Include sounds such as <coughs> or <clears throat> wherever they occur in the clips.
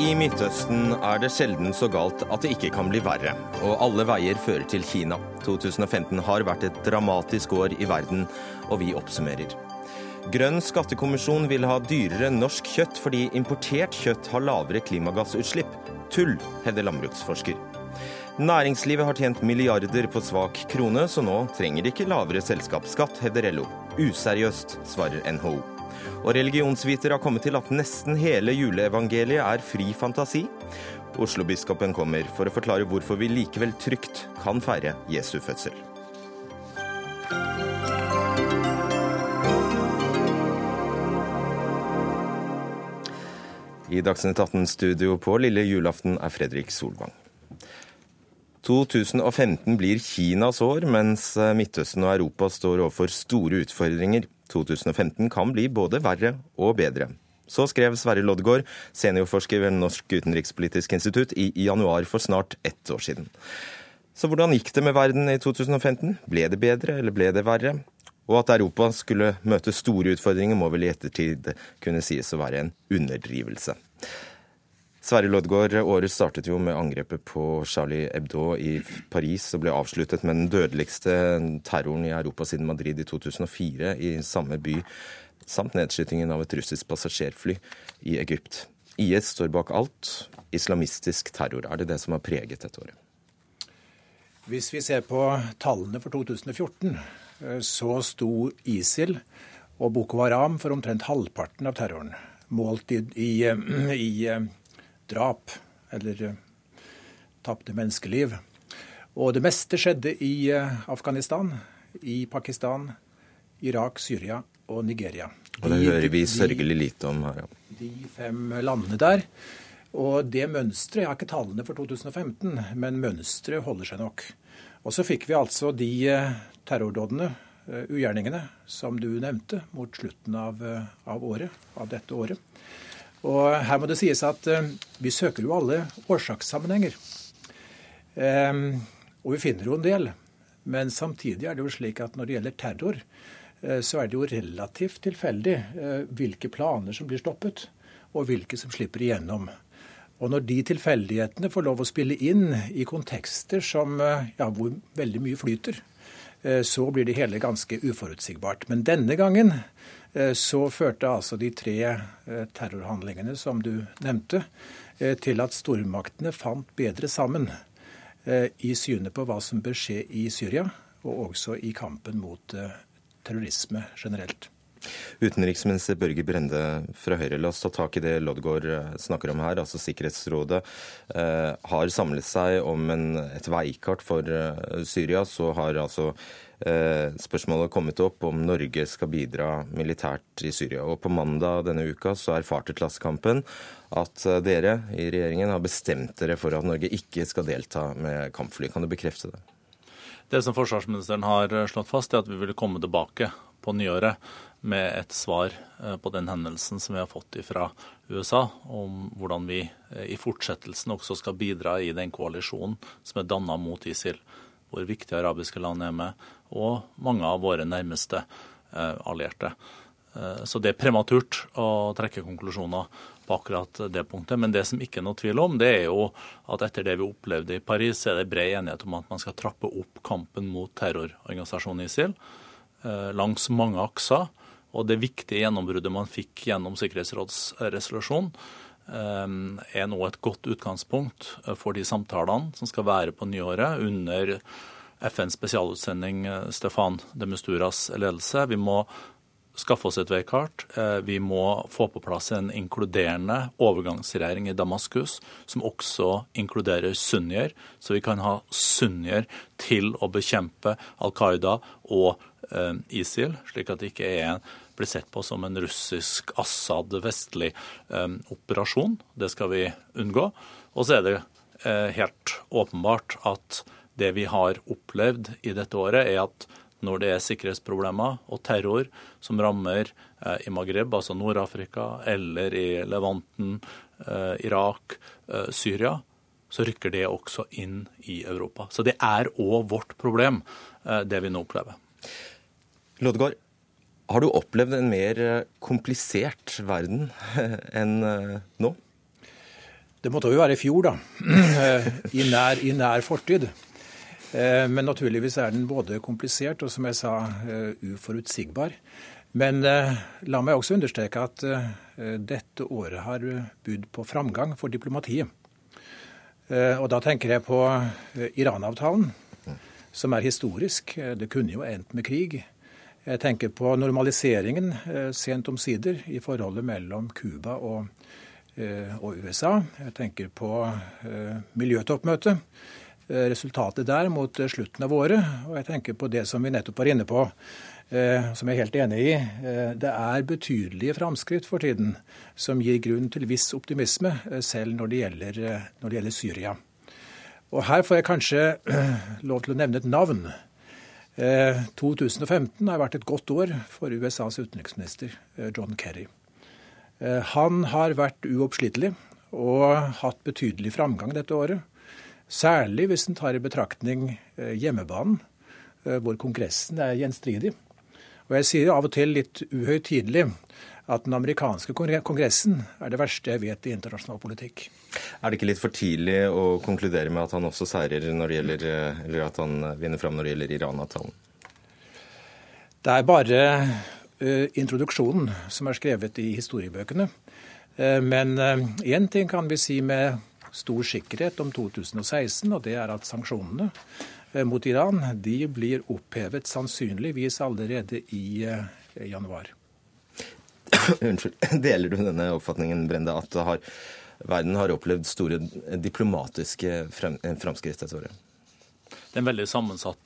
I Midtøsten er det sjelden så galt at det ikke kan bli verre. Og alle veier fører til Kina. 2015 har vært et dramatisk år i verden, og vi oppsummerer. Grønn skattekommisjon vil ha dyrere norsk kjøtt fordi importert kjøtt har lavere klimagassutslipp. Tull, hevder landbruksforsker. Næringslivet har tjent milliarder på svak krone, så nå trenger de ikke lavere selskapsskatt, hevder LO. Useriøst, svarer NHO. Og religionsvitere har kommet til at nesten hele juleevangeliet er fri fantasi. Oslo-biskopen kommer for å forklare hvorfor vi likevel trygt kan feire Jesu fødsel. I Dagsnytt 18-studio på lille julaften er Fredrik Solvang. 2015 blir Kinas år, mens Midtøsten og Europa står overfor store utfordringer. 2015 kan bli både verre og bedre. Så skrev Sverre Loddgaard, seniorforsker ved Norsk utenrikspolitisk institutt, i januar for snart ett år siden. Så hvordan gikk det med verden i 2015? Ble det bedre, eller ble det verre? Og at Europa skulle møte store utfordringer, må vel i ettertid kunne sies å være en underdrivelse. Sverre Loddgaard, året startet jo med angrepet på Charlie Hebdo i Paris og ble avsluttet med den dødeligste terroren i Europa siden Madrid i 2004 i samme by, samt nedskytingen av et russisk passasjerfly i Egypt. IS står bak alt. Islamistisk terror, er det det som har preget dette året? Hvis vi ser på tallene for 2014, eh, så sto ISIL og Boko Haram for omtrent halvparten av terroren, målt i, i, i drap eller uh, tapte menneskeliv. Og det meste skjedde i uh, Afghanistan, i Pakistan, Irak, Syria og Nigeria. De, og det hører vi sørgelig lite om her, ja. De fem landene der. Og det mønsteret, jeg har ikke tallene for 2015, men mønsteret holder seg nok. Og så fikk vi altså de uh, terrordådene, ugjerningene, som du nevnte, mot slutten av, av året, av dette året. Og her må det sies at eh, vi søker jo alle årsakssammenhenger. Eh, og vi finner jo en del. Men samtidig er det jo slik at når det gjelder terror, eh, så er det jo relativt tilfeldig hvilke planer som blir stoppet, og hvilke som slipper igjennom. Og når de tilfeldighetene får lov å spille inn i kontekster som, ja, hvor veldig mye flyter, så blir det hele ganske uforutsigbart. Men denne gangen Eh, så førte altså de tre eh, terrorhandlingene som du nevnte, eh, til at stormaktene fant bedre sammen i synet på hva som bør skje i Syria, og også i kampen mot terrorisme generelt. Utenriksminister Børge Brende fra Høyre, la oss ta tak i det Loddgaard snakker om her. altså Sikkerhetsrådet eh, har samlet seg om en, et veikart for eh, Syria. Så har altså Eh, spørsmålet kommet opp om Norge skal bidra militært i Syria. Og På mandag denne uka så erfarte Klassekampen at eh, dere i regjeringen har bestemt dere for at Norge ikke skal delta med kampfly. Kan du bekrefte det? Det som forsvarsministeren har eh, slått fast, er at vi vil komme tilbake på nyåret med et svar på den hendelsen som vi har fått fra USA, om hvordan vi i fortsettelsen også skal bidra i den koalisjonen som er danna mot ISIL hvor viktige arabiske land er med, og mange av våre nærmeste eh, allierte. Eh, så det er prematurt å trekke konklusjoner på akkurat det punktet. Men det som ikke er noe tvil om, det er jo at etter det vi opplevde i Paris, så er det bred enighet om at man skal trappe opp kampen mot terrororganisasjonen ISIL eh, langs mange akser. Og det viktige gjennombruddet man fikk gjennom sikkerhetsrådsresolusjonen, er nå et godt utgangspunkt eh, for de samtalene som skal være på nyåret under FNs spesialutsending eh, Stefan de Musturas ledelse. Vi må skaffe oss et veikart. Eh, vi må få på plass en inkluderende overgangsregjering i Damaskus, som også inkluderer sunnier, så vi kan ha sunnier til å bekjempe Al Qaida og ISIL, slik at det ikke er en blir sett på som en russisk Assad-vestlig eh, operasjon. Det skal vi unngå. Og så er det eh, helt åpenbart at det vi har opplevd i dette året, er at når det er sikkerhetsproblemer og terror som rammer eh, i Maghreb, altså Nord-Afrika, eller i Levanten, eh, Irak, eh, Syria, så rykker det også inn i Europa. Så det er òg vårt problem, eh, det vi nå opplever. Lodgaard, har du opplevd en mer eh, komplisert verden <laughs> enn eh, nå? Det måtte jo være i fjor, da. <clears throat> I nær, i nær fortid. Men naturligvis er den både komplisert og som jeg sa, uforutsigbar. Men la meg også understreke at dette året har budd på framgang for diplomatiet. Og da tenker jeg på Iran-avtalen, som er historisk. Det kunne jo endt med krig. Jeg tenker på normaliseringen eh, sent omsider i forholdet mellom Cuba og, eh, og, USA. Jeg tenker på eh, miljøtoppmøtet. Resultatet der mot slutten av året. Og jeg tenker på det som vi nettopp var inne på, som jeg er helt enig i. Det er betydelige framskritt for tiden som gir grunn til viss optimisme, selv når det gjelder, når det gjelder Syria. Og her får jeg kanskje <clears throat> lov til å nevne et navn. 2015 eh, har vært et godt år for USAs utenriksminister eh, John Kerry. Eh, han har vært uoppslitelig og hatt betydelig framgang dette året. Særlig hvis en tar i betraktning hjemmebanen, hvor Kongressen er gjenstridig. Og jeg sier av og til litt uhøytidelig at den amerikanske kongressen er det verste jeg vet i internasjonal politikk. Er det ikke litt for tidlig å konkludere med at han også seirer når det gjelder, eller at han vinner fram når det gjelder Iran-avtalen? Det er bare uh, introduksjonen som er skrevet i historiebøkene. Uh, men én uh, ting kan vi si med stor sikkerhet om 2016, og det er at sanksjonene mot Iran de blir opphevet sannsynligvis allerede i januar. <coughs> Unnskyld. <coughs> Deler du denne oppfatningen, Brende, at har, verden har opplevd store diplomatiske frem, framskritt dette året? Det er veldig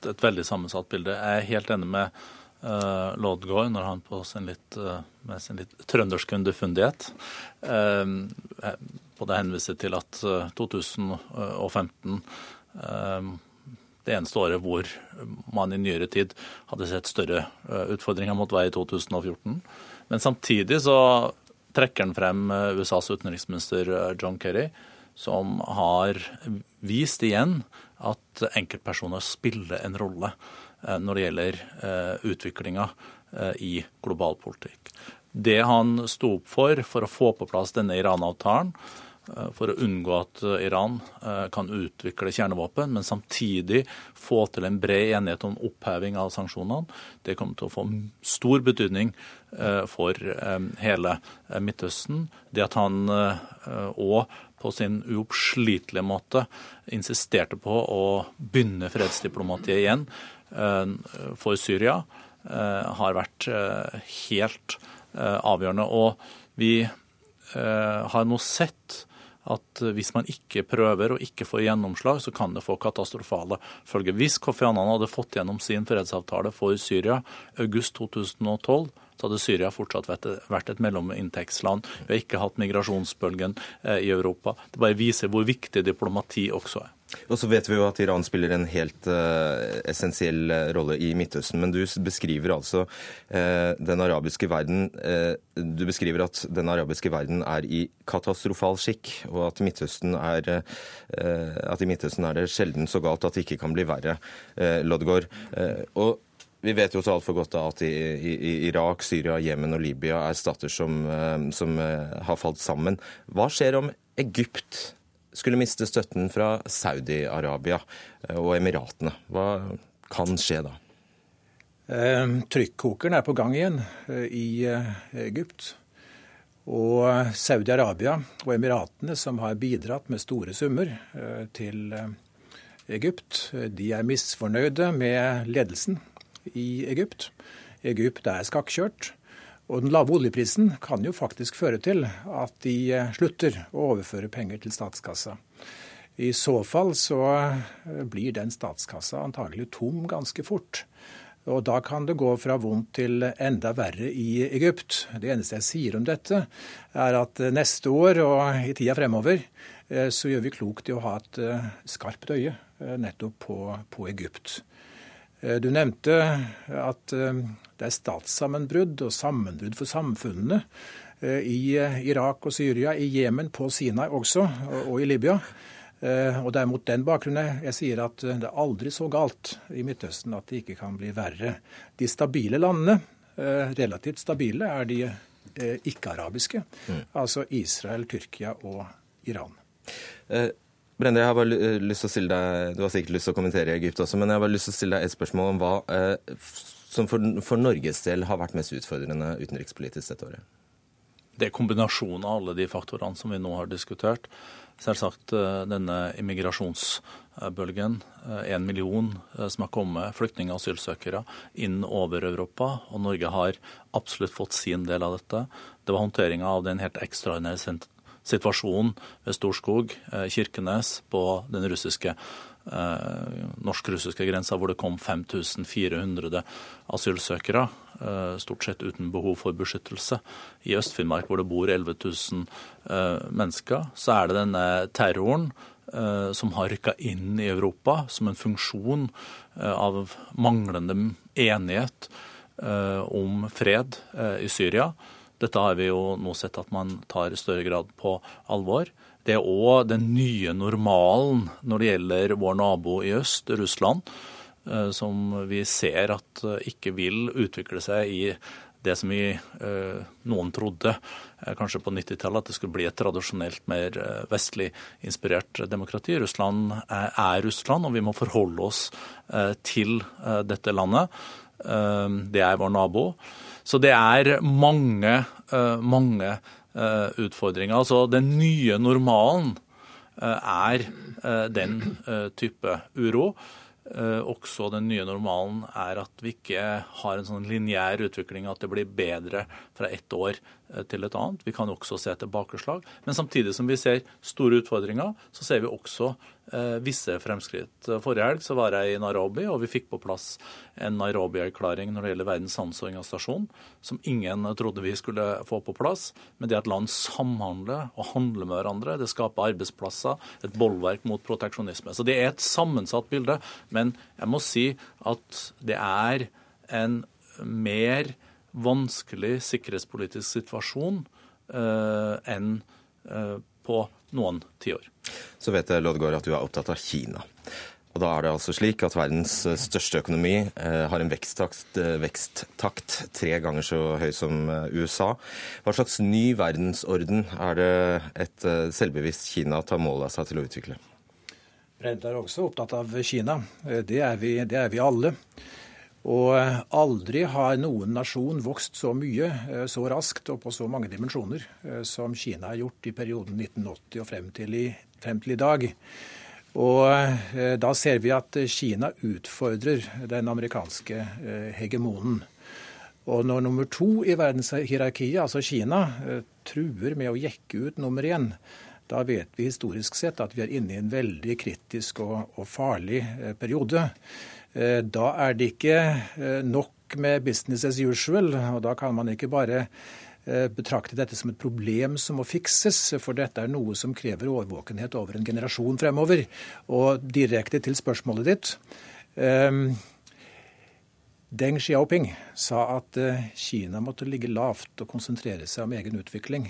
et veldig sammensatt bilde. Jeg er helt enig med uh, Lodgaard når han på sin litt, uh, med sin litt trønderske underfundighet uh, både henviser til at 2015 det eneste året hvor man i nyere tid hadde sett større utfordringer mot vei i 2014. Men samtidig så trekker han frem eh, USAs utenriksminister eh, John Kerry, som har vist igjen at enkeltpersoner spiller en rolle eh, når det gjelder utviklinga i global politikk. Det han sto opp for for å få på plass denne Iran-avtalen, for å unngå at Iran kan utvikle kjernevåpen, men samtidig få til en bred enighet om oppheving av sanksjonene. Det kommer til å få stor betydning for hele Midtøsten. Det at han òg på sin uoppslitelige måte insisterte på å begynne fredsdiplomatiet igjen for Syria, har vært helt avgjørende. Og vi har nå sett at eh, hvis man ikke prøver og ikke får gjennomslag, så kan det få katastrofale følger. Hvis Kofi Annan hadde fått gjennom sin fredsavtale for Syria august 2012, så hadde Syria fortsatt vært et mellominntektsland. Vi har ikke hatt migrasjonsbølgen eh, i Europa. Det bare viser hvor viktig diplomati også er. Og så vet vi jo at Iran spiller en helt uh, essensiell eh, rolle i Midtøsten. Men du beskriver altså uh, den arabiske verden uh, Du beskriver at den arabiske verden er i katastrofal skikk, og at, Midtøsten er, at i Midtøsten er det sjelden så galt at det ikke kan bli verre. Lodgaard. og vi vet jo så altfor godt at i, i, Irak, Syria, Jemen og Libya er stater som, som har falt sammen. Hva skjer om Egypt skulle miste støtten fra Saudi-Arabia eh, og Emiratene. Hva kan skje da? Eh, trykkokeren er på gang igjen eh, i Egypt. Og Saudi-Arabia og Emiratene, som har bidratt med store summer til Egypt, de er misfornøyde med ledelsen i Egypt. Egypt er skakkjørt. Og den lave oljeprisen kan jo faktisk føre til at de eh, slutter å overføre penger til statskassa. I så fall så eh, blir den statskassa antagelig tom ganske fort. Og da kan det gå fra vondt til enda verre i Egypt. Det eneste jeg sier om dette, er at neste år og i tida fremover eh, så gjør vi klokt i å ha et skarpt øye nettopp på, på Egypt. Du nevnte at det er statssammenbrudd og sammenbrudd for samfunnene eh, i eh, Irak og Syria, i Jemen, på Sinai også, og i Libya. Eh, og Det er mot den bakgrunnen jeg sier at det er aldri så galt i Midtøsten at det ikke kan bli verre. De stabile landene, relativt stabile, er de ikke-arabiske. Mm. Altså Israel, Tyrkia og Iran. Eh, Brende, jeg har bare eh, lyst til å stille deg, Du har sikkert lyst til å kommentere Egypt også, men jeg har bare lyst til å stille deg et spørsmål om hva eh, som for, for Norges del har vært mest utfordrende utenrikspolitisk dette året? Det er kombinasjonen av alle de faktorene som vi nå har diskutert. Selvsagt eh, denne immigrasjonsbølgen. En million som har kommet, flyktninger og asylsøkere, inn over Europa. Og Norge har absolutt fått sin del av dette. Det var håndteringa av den helt ekstraordinære situasjonen ved Storskog, eh, Kirkenes, på den russiske eh, norsk-russiske grensa, hvor det kom 5400 asylsøkere, eh, stort sett uten behov for beskyttelse. I Øst-Finnmark, hvor det bor 11 000 mennesker, så er det denne terroren som har rykka inn i Europa som en funksjon av manglende enighet om fred i Syria. Dette har vi jo nå sett at man tar i større grad på alvor. Det er òg den nye normalen når det gjelder vår nabo i øst, Russland, eh, som vi ser at eh, ikke vil utvikle seg i det som vi, eh, noen trodde kanskje på 90-tallet, at det skulle bli et tradisjonelt mer vestlig inspirert demokrati. Russland er Russland, og vi må forholde oss til dette landet. Det er vår nabo. Så det er mange, eh, mange eh, utfordringer. Altså den nye normalen eh, er den type uro. Også den nye normalen er at vi ikke har en sånn lineær utvikling, at det blir bedre fra ett år til et annet. Vi kan også se tilbakeslag. Men samtidig som vi ser store utfordringer, så ser vi også Eh, visse fremskritt. Forrige helg så var jeg i Nairobi, og vi fikk på plass en Nairobi-erklæring når det gjelder Verdens handelsorganisasjon, som ingen trodde vi skulle få på plass. Men det at land samhandler og handler med hverandre, det skaper arbeidsplasser, et bolverk mot proteksjonisme. Så det er et sammensatt bilde. Men jeg må si at det er en mer vanskelig sikkerhetspolitisk situasjon eh, enn eh, på noen tiår. Så vet jeg, Lodgaard, at du er opptatt av Kina. Og da er det altså slik at verdens eh, største økonomi eh, har en veksttakt, eh, veksttakt, tre ganger så høy som USA. Hva slags ny verdensorden er det et selvbevisst Kina tar mål av seg til å utvikle? Brende er også opptatt av Kina. Det er vi, det er vi alle. Og aldri har noen nasjon vokst så mye, så raskt og på så mange dimensjoner som Kina har gjort i perioden 1980 og frem til i frem til i dag. Og eh, da ser vi at Kina utfordrer den amerikanske eh, hegemonen. Og når nummer to i verdenshierarkiet, altså Kina, eh, truer med å jekke ut nummer én, da vet vi historisk sett at vi er inne i en veldig kritisk og, og farlig periode. Da er det ikke nok med business as usual, og da kan man ikke bare Eh, betrakte dette som et problem som må fikses, for dette er noe som krever årvåkenhet over en generasjon fremover. Og direkte til spørsmålet ditt. Deng Xiaoping sa at eh, Kina måtte ligge lavt og konsentrere seg om egen utvikling.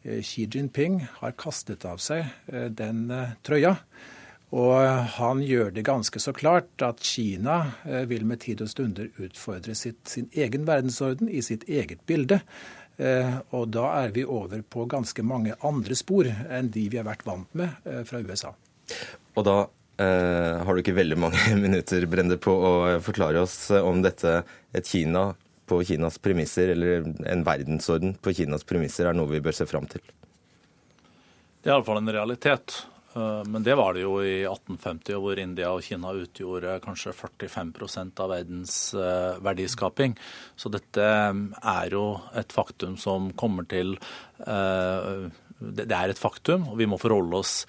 Eh, Xi Jinping har kastet av seg den trøya. Og han gjør det ganske så klart at Kina vil med tid og stunder utfordre sitt, sin egen verdensorden i sitt eget bilde. Eh, og da er vi over på ganske mange andre spor enn de vi har vært vant med eh, fra USA. Og da eh, har du ikke veldig mange <laughs> minutter, Brende, på å forklare oss om dette et Kina på Kinas premisser, eller en verdensorden på Kinas premisser, er noe vi bør se fram til? Det er iallfall en realitet. Eh, men det var det jo i 1850, hvor India og Kina utgjorde kanskje 45% av verdens eh, verdiskaping. Så dette eh, er jo et faktum som kommer til Det er et faktum, og vi må forholde oss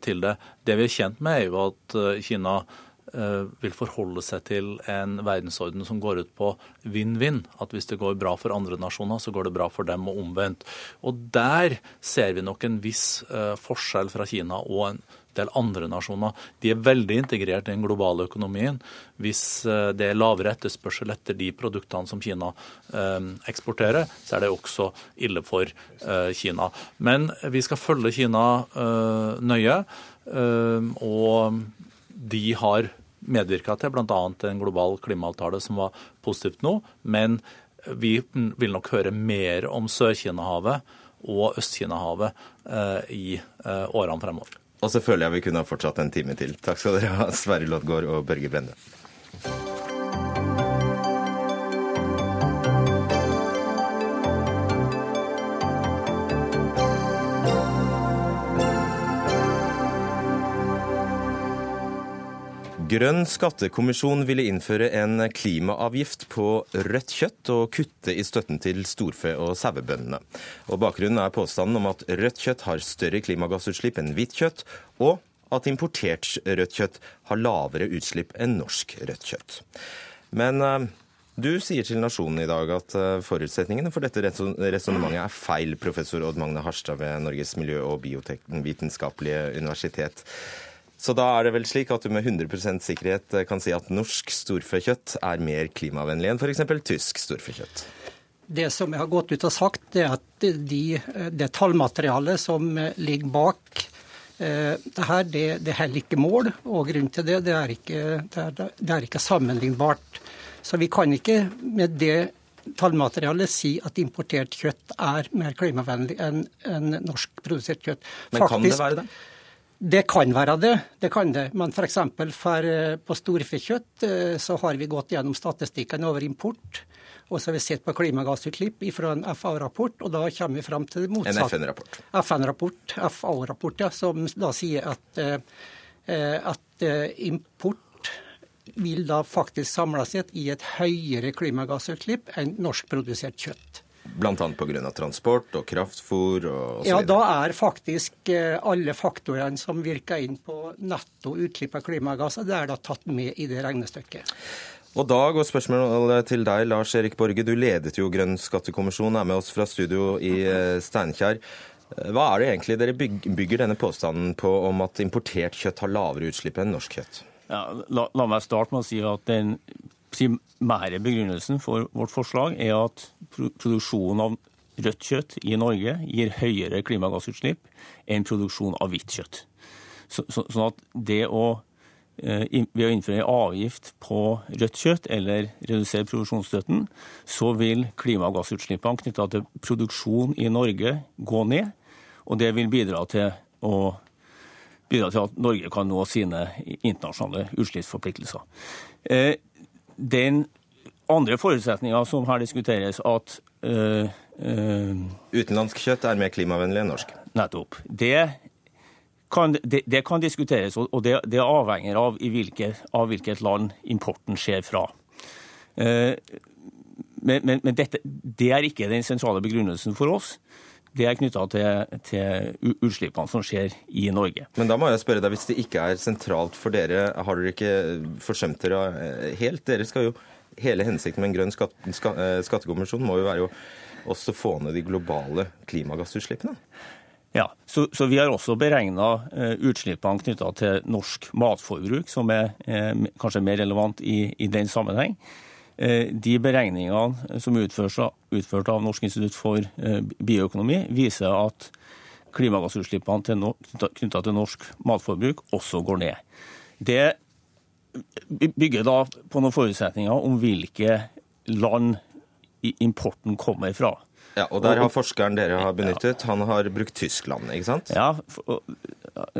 til det. Det vi er kjent med, er jo at Kina Eh, vil forholde seg til en verdensorden som går ut på vinn-vinn. At hvis det går bra for andre nasjoner, så går det bra for dem, og omvendt. Og der ser vi nok en viss uh, forskjell fra Kina og en del andre nasjoner. De er veldig integrert i den globale økonomien. Hvis uh, det er lavere etterspørsel etter de produktene som Kina eksporterer, så er det også ille for Kina. Men vi skal følge Kina nøye. og de har medvirka til, bl.a. en global klimaavtale som var positivt nå. Men vi vil nok høre mer om Sør-Kina-havet og Øst-Kina-havet i årene fremover. Og så føler jeg vi kunne ha fortsatt en time til. Takk skal dere ha, Sverre Loddgaard og Børge Brende. Grønn skattekommisjon ville innføre en klimaavgift på rødt kjøtt og kutte i støtten til storfe- og sauebøndene. Og Bakgrunnen er påstanden om at rødt kjøtt har større klimagassutslipp enn hvitt kjøtt, og at importert rødt kjøtt har lavere utslipp enn norsk rødt kjøtt. Men uh, du sier til Nasjonen i dag at uh, forutsetningene for dette resonnementet er feil, professor Odd Magne Harstad ved Norges miljø- og biovitenskapelige universitet. Så da er det vel slik at du med 100% sikkerhet kan si at norsk storfekjøtt er mer klimavennlig enn f.eks. tysk storfekjøtt? Det som jeg har gått ut og sagt, er at de, det tallmaterialet som ligger bak eh, det her, det, det holder ikke mål. Og grunnen til det, det er, ikke, det, er, det er ikke sammenlignbart. Så vi kan ikke med det tallmaterialet si at importert kjøtt er mer klimavennlig enn, en norskprodusert kjøtt. Men kan det være det? Det kan være det, det kan det. Men f.eks. Eh, på storfekjøtt eh, så har vi gått gjennom statistikken over import. Og så har vi sett på klimagassutslipp fra en FA-rapport, og da kommer vi fram til det motsatte. En FN-rapport. FN-rapport, FA-rapport, ja, som da sier at, eh, at import vil da faktisk samla sett i et høyere klimagassutslipp enn norskprodusert kjøtt. Bl.a. pga. transport og kraftfôr og så Ja, da er faktisk eh, alle faktorene som virker inn på netto utslipp av klimagasser, det er da tatt med i det regnestykket. Og da går spørsmålet til deg, Lars Erik Borge. Du ledet jo Grønn skattekommisjon, er med oss fra studio i eh, Steinkjer. Hva er det egentlig dere bygger denne påstanden på om at importert kjøtt har lavere utslipp enn norsk kjøtt? Ja, la, la, meg starte med å si at den primære begrunnelsen for vårt forslag er at produksjonen av rødt kjøtt i Norge gir høyere klimagassutslipp enn produksjon av hvitt kjøtt. Så, så, sånn at det å eh, ved å innføre en avgift på rødt kjøtt eller redusere produksjonsstøtten, så vil klimagassutslippene knytta til produksjon i Norge gå ned. Og det vil bidra til, å, bidra til at Norge kan nå sine internasjonale utslippsforpliktelser. Eh, den andre forutsetninga som her diskuteres, at øh, øh, Utenlandsk kjøtt er mer klimavennlig enn norsk? Nettopp. Det kan, det, det kan diskuteres, og det, det avhenger av, hvilket, av hvilket land importen skjer fra. Uh, men, men, men dette, det er ikke den sentrale begrunnelsen for oss det er knytta til, til, utslippene som skjer i Norge. Men da må jeg spørre deg, hvis det ikke er sentralt for dere, har dere ikke forsømt dere eh, helt? Dere skal jo, Hele hensikten med en grønn skatt, eh, skattekommisjon må jo være å også få ned de globale klimagassutslippene? Ja, så, så vi har også beregna eh, utslippene knytta til norsk matforbruk, som er eh, kanskje mer relevant i, i den sammenheng. Eh, de beregningene som er utført av Norsk institutt for eh, bioøkonomi, viser at klimagassutslippene knytta til norsk matforbruk også går ned. Det bygger da på noen forutsetninger om hvilke land importen kommer fra. Ja, og Der har forskeren dere har benyttet, han har brukt Tyskland, ikke sant? Ja,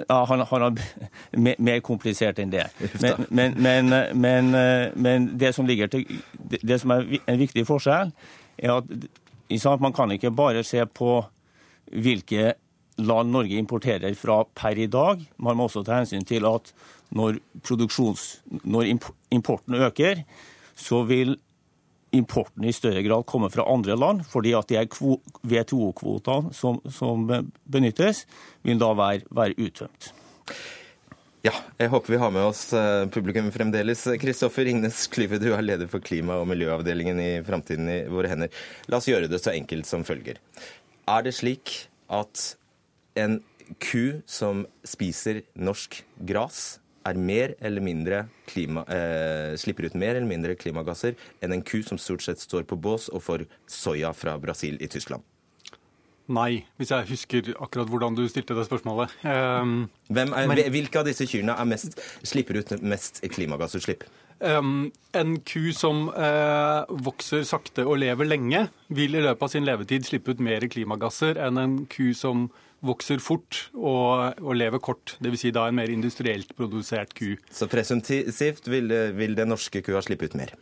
ja han, han har <laughs> mer komplisert enn det. <laughs> Men, men, men, men, det som ligger til, det som er en viktig forskjell, er at man kan ikke bare se på hvilke land Norge importerer fra per i dag. Man må også ta hensyn til at når, når importen øker, så vil importen i større grad kommer fra andre land, fordi at de WTO-kvotene som, som, benyttes, vil da være, være uttømt. Ja, jeg håper vi har med oss eh, publikum fremdeles. Kristoffer Ringnes Klyve, du er leder for klima- og miljøavdelingen i Framtiden i våre hender. La oss gjøre det så enkelt som følger. Er det slik at en ku som spiser norsk gras, er mer eller mindre klima, eh, slipper ut mer eller mindre klimagasser enn en ku som stort sett står på bås og får soya fra Brasil i Tyskland? Nei, hvis jeg husker akkurat hvordan du stilte det spørsmålet. Um, er, men, hvilke av disse kyrne mest, slipper ut mest klimagassutslipp? Um, en ku som uh, vokser sakte og lever lenge, vil i løpet av sin levetid slippe ut mer klimagasser enn en ku som vokser fort og, og lever kort. Dvs. Si da en mer industrielt produsert ku. Så presumptivt vil, vil den norske kua slippe ut mer?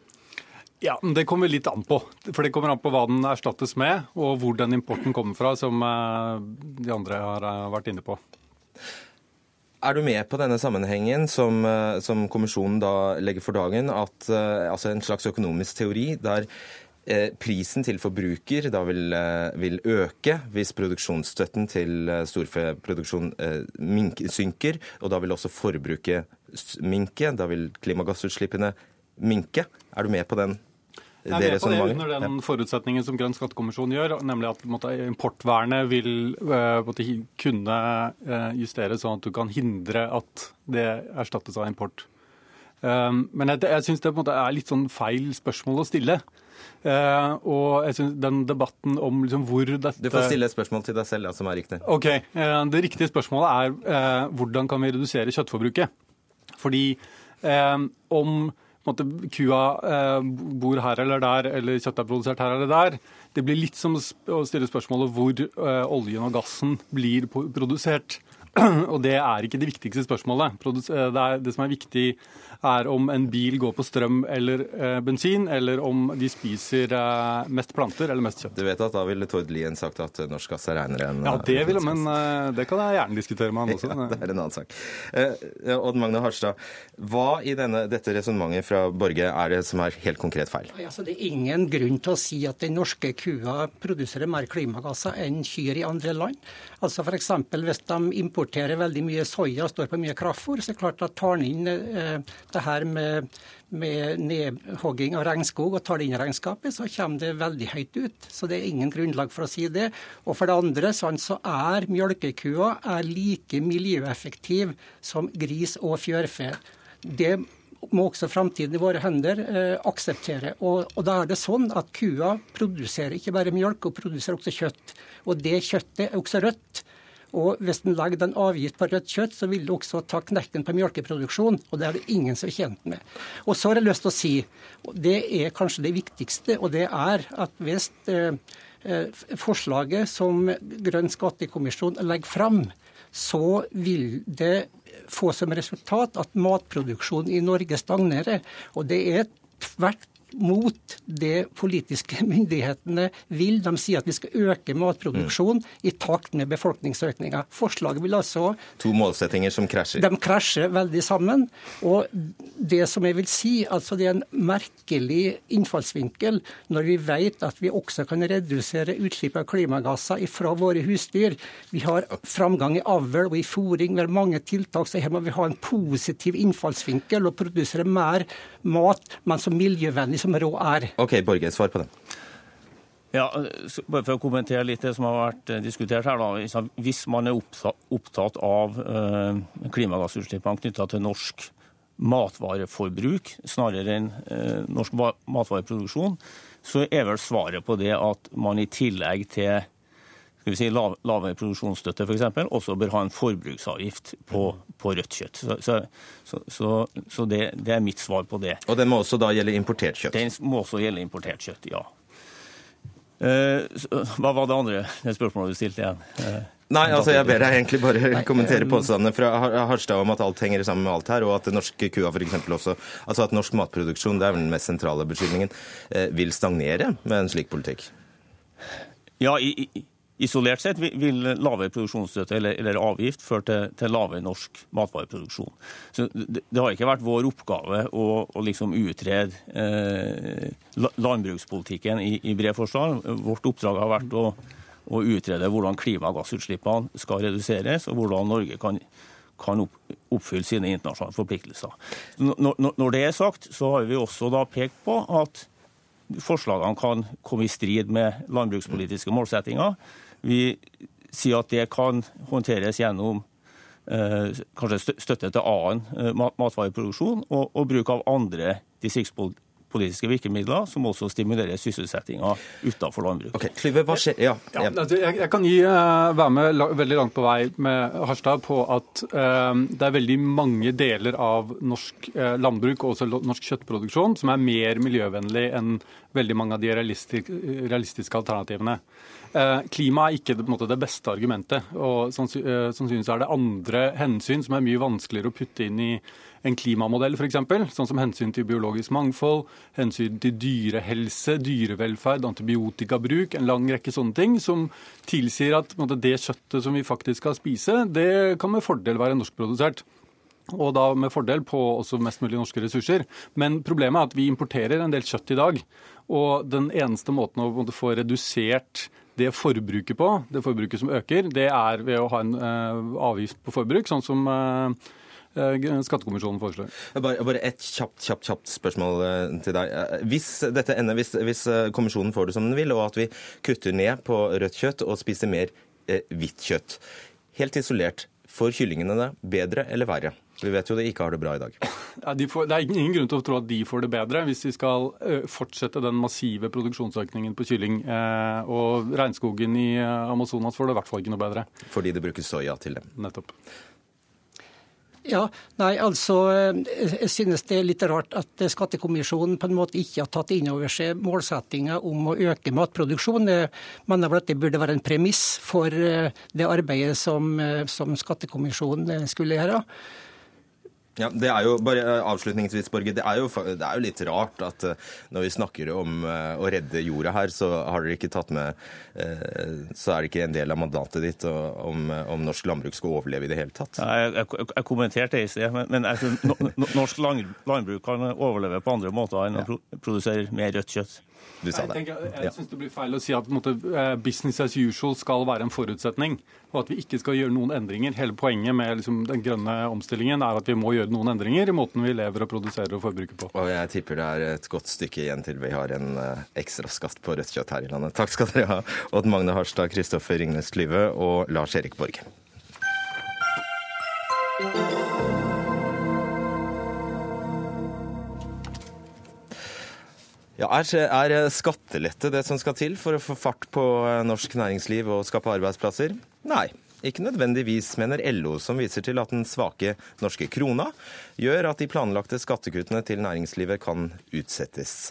Ja, men Det kommer litt an på. For Det kommer an på hva den erstattes med, og hvor den importen kommer fra, som uh, de andre har uh, vært inne på. Er du med på denne sammenhengen som, eh, som kommisjonen da legger for dagen, at altså en slags økonomisk teori der prisen til forbruker da vil, uh, vil, øke hvis produksjonsstøtten til storfeproduksjon synker, og da vil også forbruket minke, da vil klimagassutslippene minke? Er du med på den jeg er med på det under den forutsetningen som Grønn skattekommisjon gjør, nemlig at måtte, importvernet vil måtte, kunne justeres sånn at du kan hindre at det erstattes av import. Men jeg, jeg syns det er litt sånn feil spørsmål å stille. Uh, og jeg synes den debatten om liksom, hvor dette Du får stille et spørsmål til deg selv, ja, som er riktig. Ok, Det riktige spørsmålet er hvordan kan vi redusere kjøttforbruket? Fordi om måte, kua eh, bor her eller der, eller kjøttet er produsert her eller der. Det blir litt som å stille spørsmålet hvor eh, oljen og gassen blir produsert. <clears throat> Og det er ikke det viktigste spørsmålet. Eh, det, er, det som er viktig, er om en bil går på strøm eller eh, bensin, eller om de spiser eh, mest planter eller mest kjøtt. Du vet at da ville Tord Lien sagt at norsk gass er renere enn Ja, det ville men eh, det kan jeg gjerne diskutere med han også. <laughs> Ja, det er en annen sak. Eh, Odd Magne Harstad, hva i denne, dette resonnementet fra Borge er det som er helt konkret feil? Altså, det er ingen grunn til å si at den norske kua produserer mer klimagasser enn kyr i andre land. Altså F.eks. hvis de importerer veldig mye soya og står på mye kraftfôr, så er det klart at tar de inn eh, det her med, med nedhogging av regnskog og tar det inn i regnskapet, så kommer det veldig høyt ut. Så det er ingen grunnlag for å si det. Og for det andre sånn, så er mjølkekua er like miljøeffektiv som gris og fjørfe. Det må også framtiden i våre hender eh, akseptere. Og, og, da er det sånn at kua produserer ikke bare mjølk, hun produserer også kjøtt. Og det kjøttet er også rødt. Og hvis en legger den avgift på rødt kjøtt, så vil det også ta knekken på melkeproduksjonen. Og det er det ingen som er tjent med. Og så har jeg lyst til å si, og det er kanskje det viktigste, og det er at hvis eh, eh forslaget som Grønn skattekommisjon legger fram, så vil det få som resultat at matproduksjonen i Norge stagnerer. Og det er tvert mot det politiske <laughs> myndighetene vil. De sier at vi skal øke matproduksjonen mm. i takt med befolkningsøkninga. Forslaget vil altså To målsettinger som krasjer? De krasjer veldig sammen. Og det som jeg vil si, altså det er en merkelig innfallsvinkel når vi vet at vi også kan redusere utslipp av klimagasser fra våre husdyr. Vi har framgang i avl og i fòring, vi har mange tiltak, så her må vi ha en positiv innfallsvinkel og produsere mer mat, men så miljøvennlig som råd er. Ok, Borge, svar på det. Ja, bare For å kommentere litt det som har vært eh, diskutert her. da. Hvis man er opptatt av eh, klimagassutslippene knytta til norsk matvareforbruk snarere enn eh, norsk matvareproduksjon, så er vel svaret på det at man i tillegg til skal vi si, lav, lavere produksjonsstøtte f.eks., også bør ha en forbruksavgift på, på rødt kjøtt. Så, så, så, så det, det, er mitt svar på det. Og den må også da gjelde importert kjøtt? Den må også gjelde importert kjøtt, ja. Eh, hva var det andre det spørsmålet du stilte igjen? Eh, Nei, altså jeg ber deg egentlig bare kommentere påstandene fra Harstad om at alt henger sammen med alt her, og at norske kua f.eks. også Altså at norsk matproduksjon, det er den mest sentrale beskyldningen, eh, vil stagnere med en slik politikk? Ja, i, Isolert sett vil lavere produksjonsstøtte eller, eller avgift føre til, til, lavere norsk matvareproduksjon. Så det, det, har ikke vært vår oppgave å, å liksom utrede eh, landbrukspolitikken i, i bred forstand. Vårt oppdrag har vært å, å, utrede hvordan klimagassutslippene skal reduseres, og hvordan Norge kan, kan oppfylle sine internasjonale forpliktelser. Når, det er sagt, så har vi også da pekt på at forslagene kan komme i strid med landbrukspolitiske målsettinger. Vi sier at det kan håndteres gjennom eh, kanskje støtte til annen eh, matvareproduksjon og, og, bruk av andre distriktspolitiske politiske virkemidler som også stimulerer sysselsettinga utenfor landbruket. Ok, Klyve, hva skjer? Ja, Ja, ja. altså, jeg, jeg kan gi, eh, være med la, veldig langt på vei med Harstad på at eh, det er veldig mange deler av norsk eh, landbruk og også norsk kjøttproduksjon som er mer miljøvennlig enn veldig mange av de realistisk, realistiske alternativene. Eh, klima er ikke det, på en måte, det beste argumentet. og eh, Sannsynligvis er det andre hensyn som er mye vanskeligere å putte inn i en klimamodell, f.eks. Sånn som hensyn til biologisk mangfold, hensyn til dyrehelse, dyrevelferd, antibiotikabruk, en lang rekke sånne ting som tilsier at måte, det kjøttet som vi faktisk skal spise, det kan med fordel være norskprodusert. Og da med fordel på også mest mulig norske ressurser. Men problemet er at vi importerer en del kjøtt i dag. Og den eneste måten å få redusert det forbruket på, det forbruket som øker, det er ved å ha en eh, avgift på forbruk, sånn som eh, Skattekommisjonen foreslår. Bare, bare et kjapt, kjapt, kjapt spørsmål eh, til deg. Eh, Hvis dette ender, hvis, hvis eh, kommisjonen får det som den vil, og at vi kutter ned på rødt kjøtt og spiser mer eh, hvitt kjøtt, helt isolert, får kyllingene det bedre eller verre? Vi vet jo de ikke har det bra i dag. Ja, de får, det er ingen grunn til å tro at de får det bedre hvis vi skal fortsette den massive produksjonsøkningen på kylling. Eh, og regnskogen i eh, Amazonas får det i hvert fall ikke noe bedre. Fordi det brukes soya til dem. Nettopp. Ja, nei, altså, eh, Jeg synes det er litt rart at Skattekommisjonen på en måte ikke har tatt inn over seg målsettinga om å øke matproduksjon. Jeg mener vel at det burde være en premiss for eh, det arbeidet som, eh, som Skattekommisjonen eh, skulle gjøre. Ja, det er jo, bare eh, avslutningsvis, Borge, det er, jo, det er jo litt rart at eh, når vi snakker om eh, å redde jorda her, så har dere ikke tatt med Så er det ikke en del av mandatet ditt om, om norsk landbruk skal overleve i det hele tatt. Ja, Jeg, jeg, jeg kommenterte det i sted, men, men jeg no, norsk landbruk kan overleve på andre måter enn å produsere mer rødt kjøtt. Du sa Jeg, det. tenker, jeg syns det blir feil å si at måte, eh, business as usual skal være en forutsetning, og at vi ikke skal gjøre noen endringer. Hele poenget med liksom, den grønne omstillingen er at vi må gjøre noen endringer i måten vi lever og produserer og forbruker på. Og jeg tipper det er et godt stykke igjen til vi har en eh, ekstra skatt på rødt kjøtt her i landet. Takk skal dere ha, Odd Magne Harstad, Kristoffer Ringnes Klyve og Lars Erik Borge. Ja, er, er skattelette det som skal til for å få fart på eh, norsk næringsliv og skape arbeidsplasser? Nei. Ikke nødvendigvis, mener LO, som viser til at den svake norske krona gjør at de planlagte skattekuttene til næringslivet kan utsettes.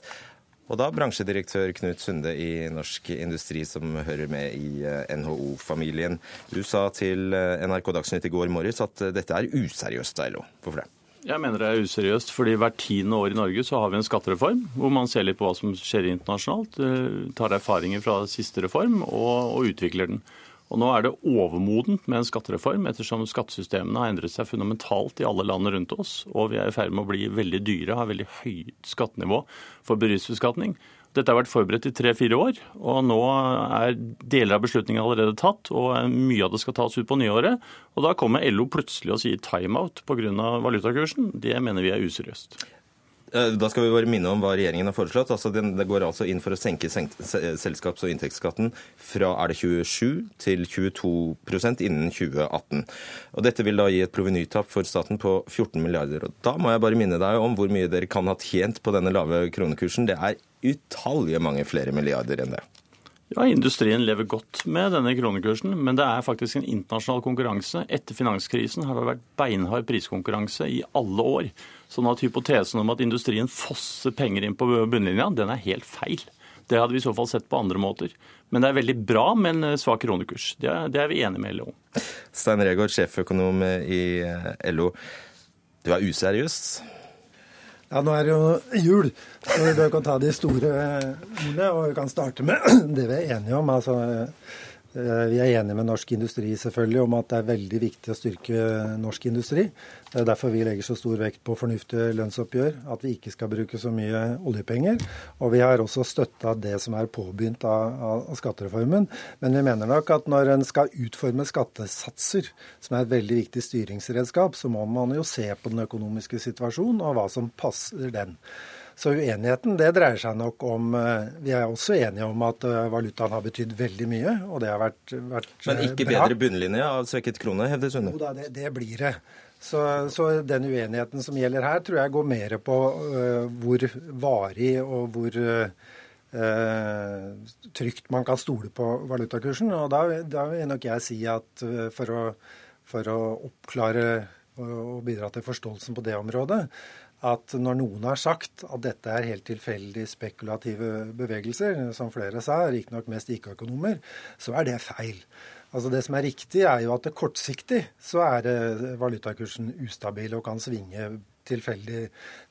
Og da bransjedirektør Knut Sunde i Norsk Industri, som hører med i eh, NHO-familien. Du sa til eh, NRK Dagsnytt i går morges at eh, dette er useriøst av LO. Hvorfor det? Jeg mener det er useriøst, fordi hvert tiende år i Norge så har vi en skattereform hvor man ser litt på hva som skjer internasjonalt, eh, tar erfaringer fra siste reform og, og utvikler den. Og Nå er det overmodent med en skattereform, ettersom skattesystemene har endret seg fundamentalt i alle land rundt oss, og vi er i ferd med å bli veldig dyre, har veldig høyt skattenivå for bedriftsbeskatning. Dette har vært forberedt i tre-fire år, og nå er deler av beslutningen allerede tatt, og mye av det skal tas ut på nyåret. Og da kommer LO plutselig og sier timeout pga. valutakursen. Det mener vi er useriøst. Eh, Da skal vi bare minne om hva regjeringen har foreslått. Altså det går altså inn for å senke selskaps- og inntektsskatten fra er det 27 til 22% innen 2018. Og Dette vil da gi et provenytap for staten på 14 milliarder. Og Da må jeg bare minne deg om hvor mye dere kan ha tjent på denne lave kronekursen. Det er utallige mange flere milliarder enn det. Ja, Industrien lever godt med denne kronekursen, men det er faktisk en internasjonal konkurranse. Etter finanskrisen har det vært beinhard priskonkurranse i alle år. Sånn at hypotesen om at industrien fosser penger inn på bunnlinja, den er helt feil. Det hadde vi i så fall sett på andre måter. Men det er veldig bra med en svak kronekurs. Det er, det er vi enige med LO om. Stein Regaard, sjeføkonom i eh, LO. Du er useriøs. Ja, nå er det jo jul, så vi kan ta de store ordene. Og vi kan starte med <clears throat> det vi er enige om. Altså, vi er enige med norsk industri selvfølgelig om at det er veldig viktig å styrke norsk industri. Det er derfor vi legger så stor vekt på fornuftige lønnsoppgjør, at vi ikke skal bruke så mye oljepenger. Og vi har også støtta det som er påbegynt av, av skattereformen. Men vi mener nok at når en skal utforme skattesatser, som er et veldig viktig styringsredskap, så må man jo se på den økonomiske situasjonen og hva som passer den. Så uenigheten det dreier seg nok om eh, Vi er også enige om at eh, valutaen har betydd veldig mye, og det har vært, vært Men ikke bra. bedre bunnlinje av svekket krone, hevder Sunde. Jo da, det, det blir det. Så, så, den uenigheten som gjelder her, tror jeg går mer på uh, hvor varig og hvor uh, trygt man kan stole på valutakursen. Og da, da vil nok jeg si at for, å, for, å, oppklare og bidra til forståelsen på det området, at når noen har sagt at dette er helt tilfeldig spekulative bevegelser, som flere sa, riktignok mest ikke-økonomer, så er det feil. Altså Det som er riktig, er jo at det kortsiktig så er valutakursen ustabil og kan svinge tilfeldig.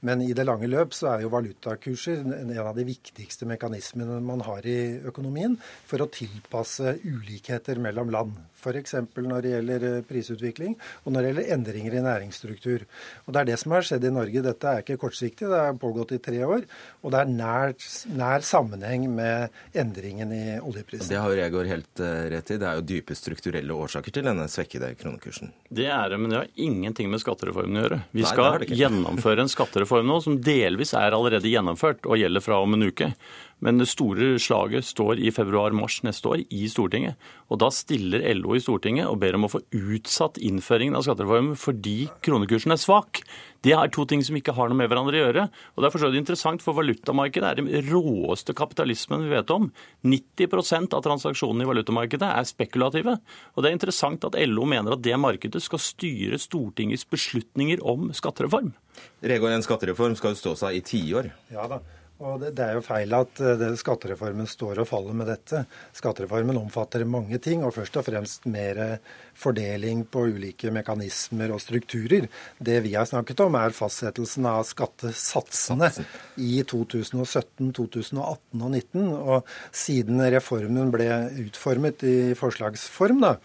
Men i det lange løp så er jo valutakurser en av de viktigste mekanismene man har i økonomien for å tilpasse ulikheter mellom land. F.eks. når det gjelder eh, prisutvikling og når det gjelder endringer i næringsstruktur. Og Det er det som har skjedd i Norge. Dette er ikke kortsiktig, det har pågått i tre år. Og det er nær, nær sammenheng med endringen i oljeprisen. Det har jeg Regård helt uh, rett i. Det er jo dype strukturelle årsaker til denne svekkede kronekursen. Det er det, men det har ingenting med skattereformen å gjøre. Vi skal Nei, gjennomføre en skattereform nå som delvis er allerede gjennomført og gjelder fra om en uke. Men det store slaget står i februar-mars neste år i Stortinget. Og da stiller LO i Stortinget og ber om å få utsatt innføringen av skattereformen fordi kronekursen er svak. Det er to ting som ikke har noe med hverandre å gjøre. Og det er for interessant, for valutamarkedet er den råeste kapitalismen vi vet om. 90% av transaksjonene i valutamarkedet er spekulative. Og det er interessant at LO mener at det markedet skal styre Stortingets beslutninger om skattereform. Regård, en skattereform skal jo stå seg i tiår. Ja da. Og det, det, er jo feil at det, skattereformen står og faller med dette. Skattereformen omfatter mange ting, og først og fremst mer fordeling på ulike mekanismer og strukturer. Det vi har snakket om, er fastsettelsen av skattesatsene i 2017, 2018 og 2019. Og siden reformen ble utformet i forslagsform, da,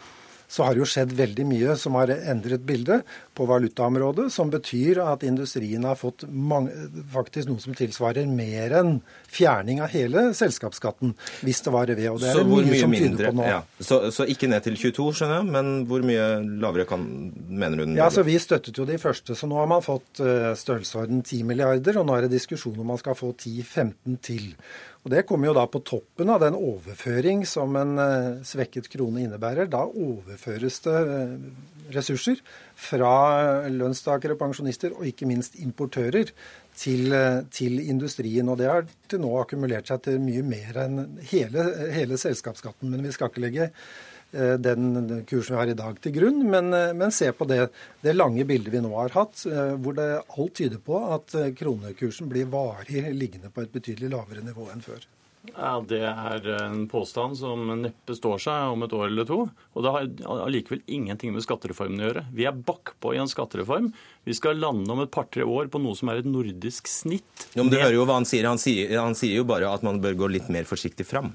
så har det jo skjedd veldig mye som har endret bildet på valutaområdet, som betyr at industrien har fått mange, faktisk noe som tilsvarer mer enn fjerning av hele selskapsskatten, hvis det var ved. Og det er så mye, mye som mindre, tyder på nå. Ja. Så, så, ikke ned til 22, skjønner jeg, men hvor mye lavere kan, mener du den Ja, så Vi støttet jo de første, så nå har man fått eh, størrelsesorden 10 milliarder, og nå er det diskusjon om man skal få 10-15 til. Og Det kommer jo da på toppen av den overføring som en eh, svekket krone innebærer. Da overføres det eh, ressurser fra lønnstakere, pensjonister og ikke minst importører til, til, industrien. Og det har til nå akkumulert seg til mye mer enn hele, hele selskapsskatten. Men vi skal ikke legge Eh, den kursen vi har i dag til grunn, men, eh, men se på det, det, lange bildet vi nå har hatt, eh, hvor det alt tyder på at kronekursen blir varig liggende på et betydelig lavere nivå enn før. Ja, Det er en påstand som neppe står seg om et år eller to. Og det har allikevel ingenting med skattereformen å gjøre. Vi er bakpå i en skattereform. Vi skal lande om et par-tre år på noe som er et nordisk snitt. Jo, men Du hører jo hva han sier. Han sier, han sier jo bare at man bør gå litt mer forsiktig fram.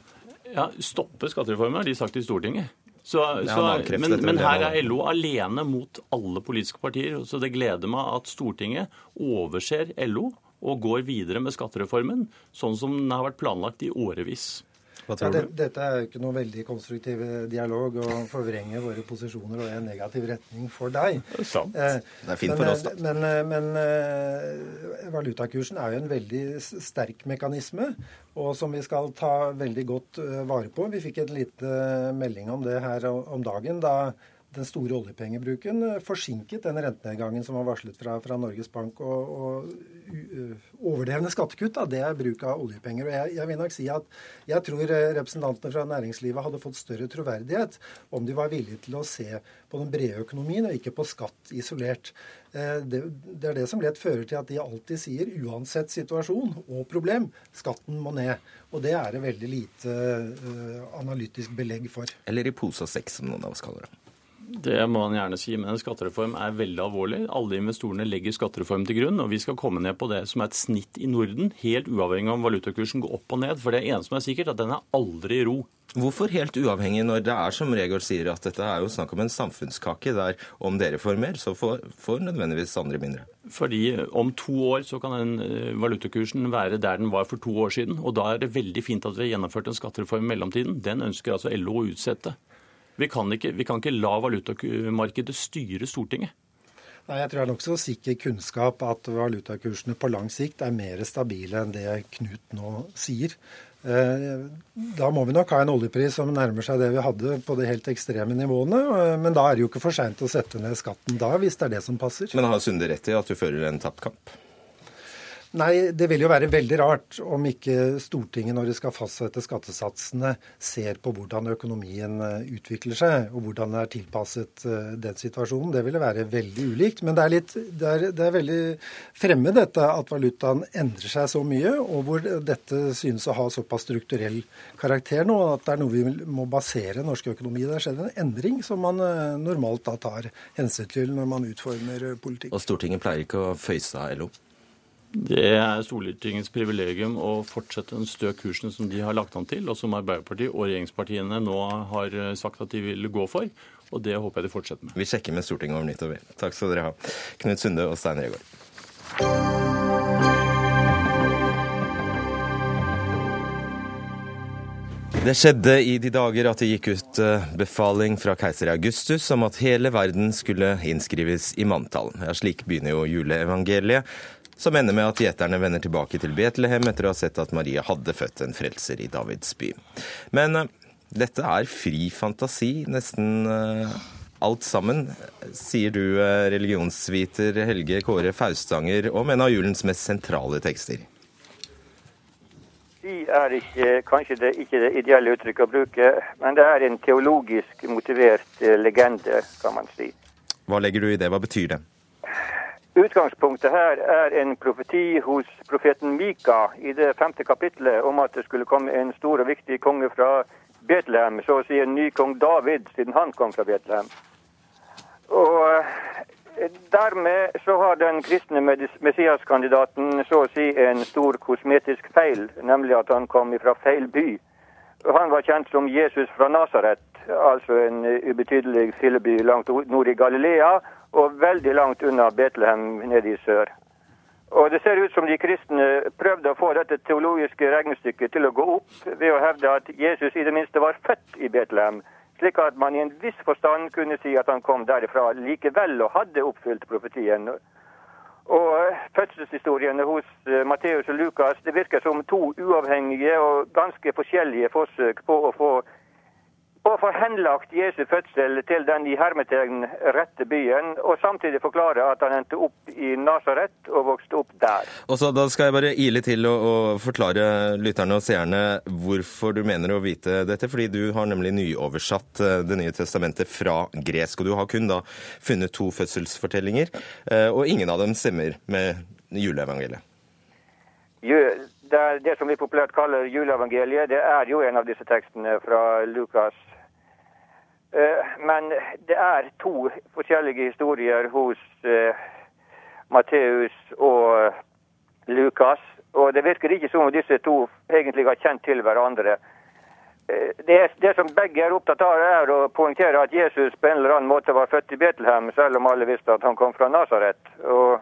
Ja, Stoppe skattereformen, har de sagt i Stortinget. Så, så, men, men, her er LO alene mot alle politiske partier. Så det gleder meg at Stortinget overser LO og går videre med skattereformen, sånn som den har vært planlagt i årevis. Hva tror ja, det, Dette er jo ikke noe veldig konstruktiv eh, dialog å forvrenge våre posisjoner og i en negativ retning for deg. Det er sant. Eh, det er fint for oss, da. Eh, men, eh, men, men valutakursen er jo en veldig sterk mekanisme, og som vi skal ta veldig godt vare på. Vi fikk en lite melding om det her om dagen. da den store oljepengebruken eh, forsinket den rentenedgangen som var varslet fra, fra Norges Bank. Og, og overdrevne skattekutt, da, det er bruk av oljepenger. Og jeg, jeg, vil nok si at jeg tror eh, representantene fra næringslivet hadde fått større troverdighet om de var villige til å se på den brede økonomien og ikke på skatt isolert. Eh, det, det er det som lett fører til at de alltid sier, uansett situasjon og problem, skatten må ned. Og det er det veldig lite uh, analytisk belegg for. Eller i pose og sekk, som noen av oss kaller det. Det må man gjerne si, men en skattereform er veldig alvorlig. Alle investorene legger skattereform til grunn, og vi skal komme ned på det som er et snitt i Norden, helt uavhengig av om valutakursen går opp og ned. For det eneste som er sikkert, at den er aldri i ro. Hvorfor helt uavhengig, når det er som Regård sier, at dette er jo snakk om en samfunnskake der om dere får mer, så får, får nødvendigvis andre mindre? Fordi om to år så kan den eh, valutakursen være der den var for to år siden. Og da er det veldig fint at vi har gjennomført en skattereform i mellomtiden. Den ønsker altså LO å utsette. Vi kan ikke, vi kan ikke la valutamarkedet styre Stortinget. Nei, Jeg tror det er nokså sikker kunnskap at valutakursene på lang sikt er mer stabile enn det Knut nå sier. Da må vi nok ha en oljepris som nærmer seg det vi hadde på de helt ekstreme nivåene. Men da er det jo ikke for seint å sette ned skatten da, hvis det er det som passer. Men har Sunde rett i at du fører en tapt kamp? Nei, det vil jo være veldig rart om ikke Stortinget, når de skal fastsette skattesatsene, ser på hvordan økonomien eh, utvikler seg, og hvordan det er tilpasset eh, den situasjonen. Det ville være veldig ulikt. Men det er, litt, det er, det er veldig fremmed dette at valutaen endrer seg så mye, og hvor dette synes å ha såpass strukturell karakter nå at det er noe vi må basere norsk økonomi Det har skjedd en endring som man eh, normalt da tar hensyn til når man utformer politikk. Og Stortinget pleier ikke å føyse av LO? Det er Stortingets privilegium å fortsette den stø kursen som de har lagt an til, og som Arbeiderpartiet og regjeringspartiene nå har sagt at de vil gå for. Og det håper jeg de fortsetter med. Vi sjekker med Stortinget over nyttår. Takk skal dere ha. Knut Sunde og Stein Regaard. Det skjedde i de dager at det gikk ut befaling fra keiser Augustus om at hele verden skulle innskrives i manntall. Ja, slik begynner jo juleevangeliet, som ender med at gjeterne vender tilbake til Betlehem etter å ha sett at Maria hadde født en frelser i Davids by. Men uh, dette er fri fantasi, nesten uh, alt sammen, sier du, uh, religionsviter Helge Kåre Faustanger, om en av julens mest sentrale tekster. Si er ikke, kanskje det, ikke det ideelle uttrykket å bruke, men det er en teologisk motivert legende, kan man si. Hva legger du i det? Hva betyr det? Utgangspunktet her er en profeti hos profeten Mika i det femte kapitlet om at det skulle komme en stor og viktig konge fra Betlehem, så å si en ny kong David, siden han kom fra Betlehem. Og eh, dermed så har den kristne Messias-kandidaten så å si en stor kosmetisk feil, nemlig at han kom fra feil by. Han var kjent som Jesus fra Nasaret, altså en ubetydelig filleby langt nord i Galilea og veldig langt unna Betlehem nede i sør. Og Det ser ut som de kristne prøvde å få dette teologiske regnestykket til å gå opp ved å hevde at Jesus i det minste var født i Betlehem, slik at man i en viss forstand kunne si at han kom derifra likevel og hadde oppfylt profetien. Og Fødselshistoriene hos eh, Matteus og Lukas det virker som to uavhengige og ganske forskjellige forsøk på å få og få henlagt Jesu fødsel til den i hermetegn rette byen, og samtidig forklare at han endte opp i Nasaret og vokste opp der. Og så Da skal jeg bare ile til og, og forklare lytterne og seerne hvorfor du mener å vite dette. Fordi du har nemlig nyoversatt eh, Det nye testamentet fra gresk, og du har kun da funnet to fødselsfortellinger, eh, og ingen av dem stemmer med juleevangeliet. Det, det som vi populært kaller juleevangeliet, det er jo en av disse tekstene fra Lukas Eh, men det er to forskjellige historier hos eh, Matteus og Lukas. Og det virker ikke som om disse to egentlig har kjent til hverandre. Eh, det, det, som begge er opptatt av, er å poengtere at Jesus på en eller annen måte var født i Betlehem, selv om alle visste at han kom fra Nasaret. Og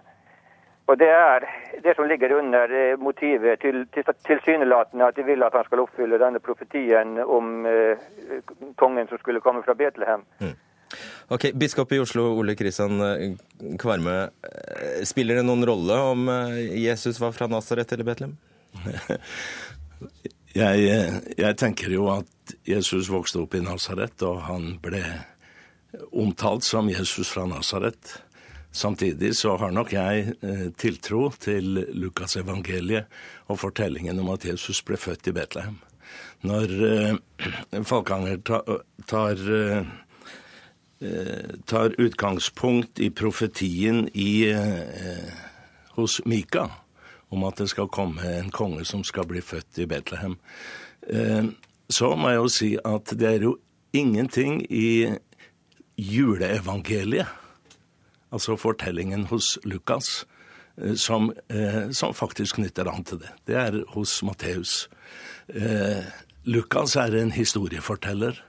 og Det er det som ligger under eh, motivet til tilsynelatende at de vil at han skal oppfylle denne profetien om eh, kongen som skulle komme fra Betlehem. Mm. Ok, Biskop i Oslo, Ole Kristian eh, Kvarme. Eh, spiller det noen rolle om Jesus var fra Nasaret eller Betlehem? <laughs> jeg, jeg tenker jo at Jesus vokste opp i Nasaret, og han ble omtalt som Jesus fra Nasaret. Samtidig så har nok jeg eh, tiltro til Lukas evangeliet og fortellingen om at Jesus ble født i Betlehem. Når eh, <clears throat> Falkanger tar, eh, tar, utgangspunkt i profetien i, hos Mika om at det skal komme en konge som skal bli født i Betlehem, så må jeg jo si at det er jo ingenting i juleevangeliet altså fortellingen hos Lukas, eh, som, eh, som, faktisk knytter an til det. Det er hos Matteus. Eh, Lukas er en historieforteller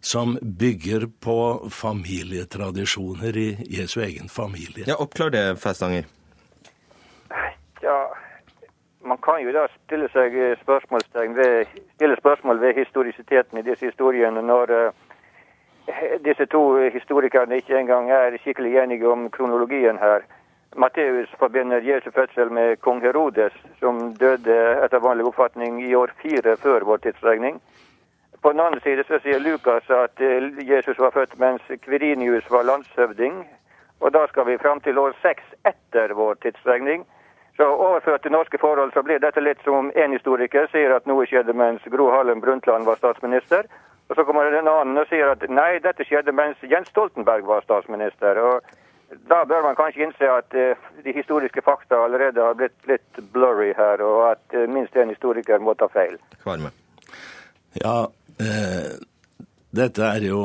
som bygger på familietradisjoner i Jesu egen familie. Ja, Oppklar det, Festanger. Ja, man kan jo da stille seg ved, stille spørsmål ved historisiteten i disse historiene når disse to historikerne ikke engang er skikkelig enige om kronologien her. Matteus forbinder Jesu fødsel med kong Herodes, som døde etter vanlig oppfatning i år fire før vår tidsregning. På den andre side så sier Lukas at eh, Jesus var født mens Kvirinius var landshøvding. Og da skal vi fram til år seks etter vår tidsregning. Så overført til norske forhold så blir dette litt som om en historiker sier at noe skjedde mens Gro Harlem Brundtland var statsminister. Og så kommer det en annen og sier at nei, dette skjedde mens Jens Stoltenberg var statsminister. Og da bør man kanskje innse at uh, de historiske fakta allerede har blitt litt blurry her, og at uh, minst en historiker må ta feil. Kvarme. Ja, eh, dette er jo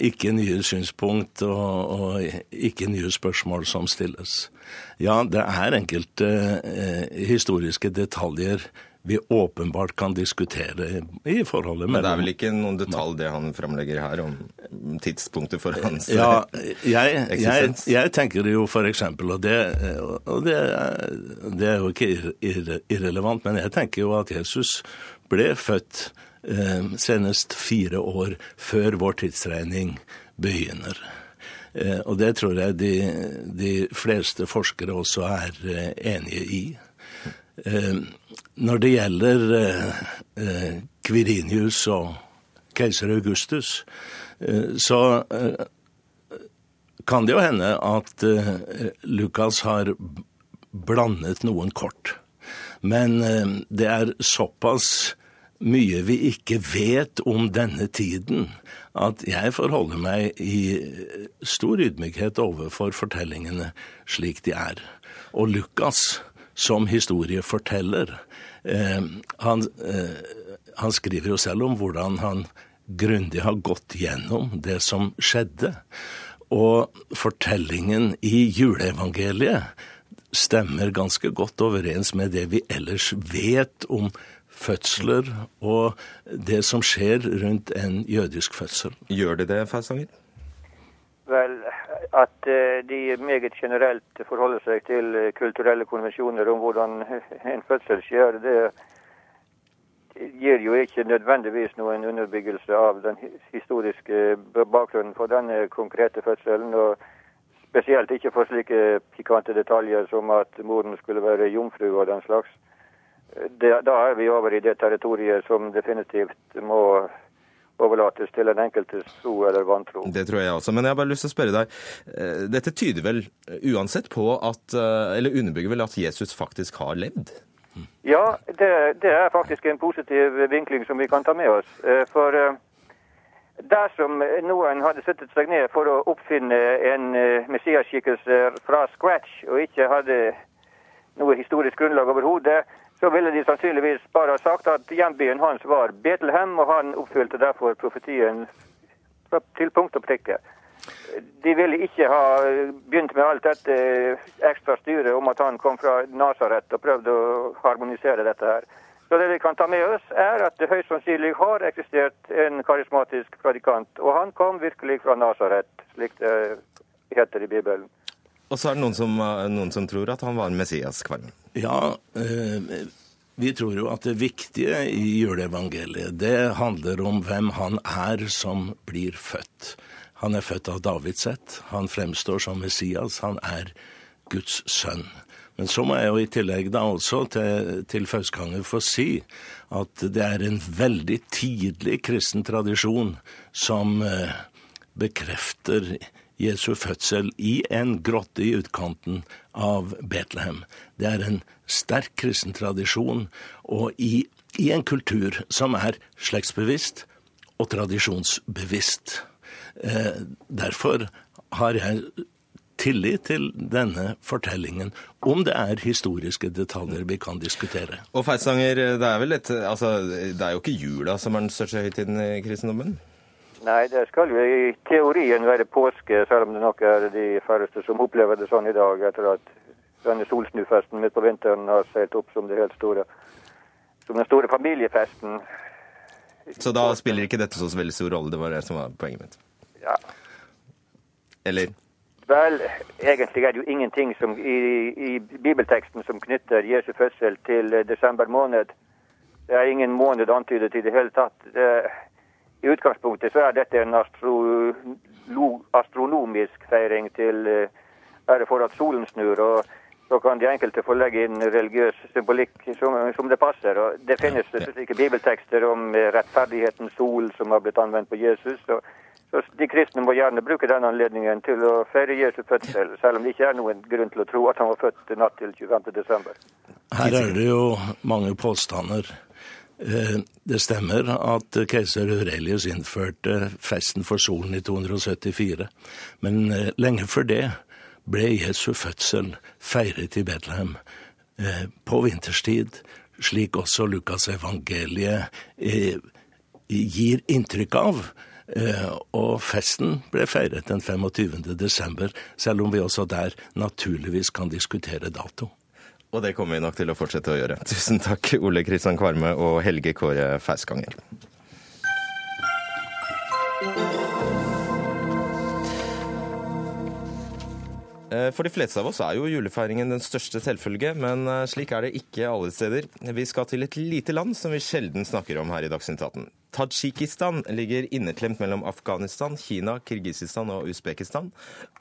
ikke nye synspunkt og, og, ikke nye spørsmål som stilles. Ja, det er enkelte eh, historiske detaljer vi åpenbart kan diskutere i forholdet mellom Men det er vel ikke noen detalj det han framlegger her om tidspunktet for hans ja, jeg, jeg, jeg tenker jo eksempel, og det, og det, det er jo ikke irrelevant, men jeg tenker jo at Jesus ble født Eh, senest fire år før vår tidsregning begynner. Eh, og det tror jeg de, de fleste forskere også er eh, enige i. Når det gjelder Kvirinius og keiser Augustus, så kan det jo hende at Lukas har blandet noen kort. Men det er såpass mye vi ikke vet om denne tiden, at jeg forholder meg i stor ydmykhet overfor fortellingene slik de er. Og Lukas, som historieforteller, eh, han, eh, han skriver jo selv om hvordan han grundig har gått gjennom det som skjedde. Og fortellingen i juleevangeliet stemmer ganske godt overens med det vi ellers vet om fødsler og det som skjer rundt en jødisk fødsel. Gjør det det, Fausanger? Vel, at eh, de meget generelt forholder seg til kulturelle konvensjoner om hvordan en fødsel skjer, det gir jo ikke nødvendigvis noen underbyggelse av den historiske bakgrunnen for denne konkrete fødselen. og Spesielt ikke for slike pikante detaljer som at moren skulle være jomfru og den slags da er vi over i det territoriet som definitivt må overlates til den enkeltes tro eller vantro. Det tror jeg også. Men jeg har bare lyst til å spørre deg. Eh, dette tyder vel uansett på at eh, Eller underbygger vel at Jesus faktisk har levd? Ja, det, det er faktisk en positiv vinkling som vi kan ta med oss. Eh, for dersom noen hadde sittet seg ned for å oppfinne en messiaskikkelse fra scratch, og ikke hadde noe historisk grunnlag overhodet, så ville de sannsynligvis bare ha sagt at hjembyen hans var Betlehem, og han oppfylte derfor profetien til punkt og prikke. De ville ikke ha begynt med alt dette ekstra styret om at han kom fra Nasaret og prøvde å harmonisere dette her. Så det vi kan ta med oss, er at det høyst sannsynlig har eksistert en karismatisk predikant. Og han kom virkelig fra Nasaret, slik det heter i Bibelen. Og så er det noen som, noen som tror at han var Messias-kvalm. Ja, eh, vi tror jo at det viktige i juleevangeliet, det handler om hvem han er som blir født. Han er født av Davids ett. Han fremstår som Messias. Han er Guds sønn. Men så må jeg jo i tillegg da også til, til Fauskanger få si at det er en veldig tidlig kristen tradisjon som eh, bekrefter Jesu fødsel i en grotte i utkanten av Betlehem. Det er en sterk kristen tradisjon, og i, i en kultur som er slektsbevisst og tradisjonsbevisst. Eh, derfor har jeg tillit til denne fortellingen, om det er historiske detaljer vi kan diskutere. Og Feitsanger, det er vel et, altså, det er jo ikke jula som er den største høytiden i kristendommen? Nei, det skal jo i teorien være påske, selv om det nok er de færreste som opplever det sånn i dag, etter at denne solsnufesten midt på vinteren har seilt opp som det helt store som den store familiefesten. Så da spiller ikke dette så veldig stor rolle? Det var det som var poenget mitt. Ja. Eller? Vel, egentlig er det jo ingenting som, i, i bibelteksten som knytter Jesu fødsel til desember måned. Det er ingen måned antydet i det hele tatt. Det, utgangspunktet så er dette en astro, astronomisk feiring til ære være for at solen snur. og så kan de enkelte få legge inn religiøs symbolikk som, som det passer. og Det finnes slike bibeltekster om rettferdighetens sol som har blitt anvendt på Jesus. og så De kristne må gjerne bruke den anledningen til å feire Jesu fødsel, selv om det ikke er noen grunn til å tro at han var født natt til 25.12. Her er det jo mange påstander. Eh, det stemmer at keiser Aurelius innførte festen for solen i 274, men eh, lenge før det ble Jesu fødsel feiret i Betlehem eh, på vinterstid, slik også Lukas evangeliet gir inntrykk av. Og festen ble feiret den 25. desember, selv om vi også der naturligvis kan diskutere dato. Og det kommer vi nok til å fortsette å gjøre. Tusen takk, Ole Kristian Kvarme og Helge Kåre Fauskanger. Eh, for de fleste av oss er jo julefeiringen den største selvfølge, men eh, slik er det ikke alle steder. Vi skal til et lite land som vi sjelden snakker om her i Dagsnytt 18. Tadsjikistan ligger inneklemt mellom Afghanistan, Kina, Kirgisistan og Usbekistan,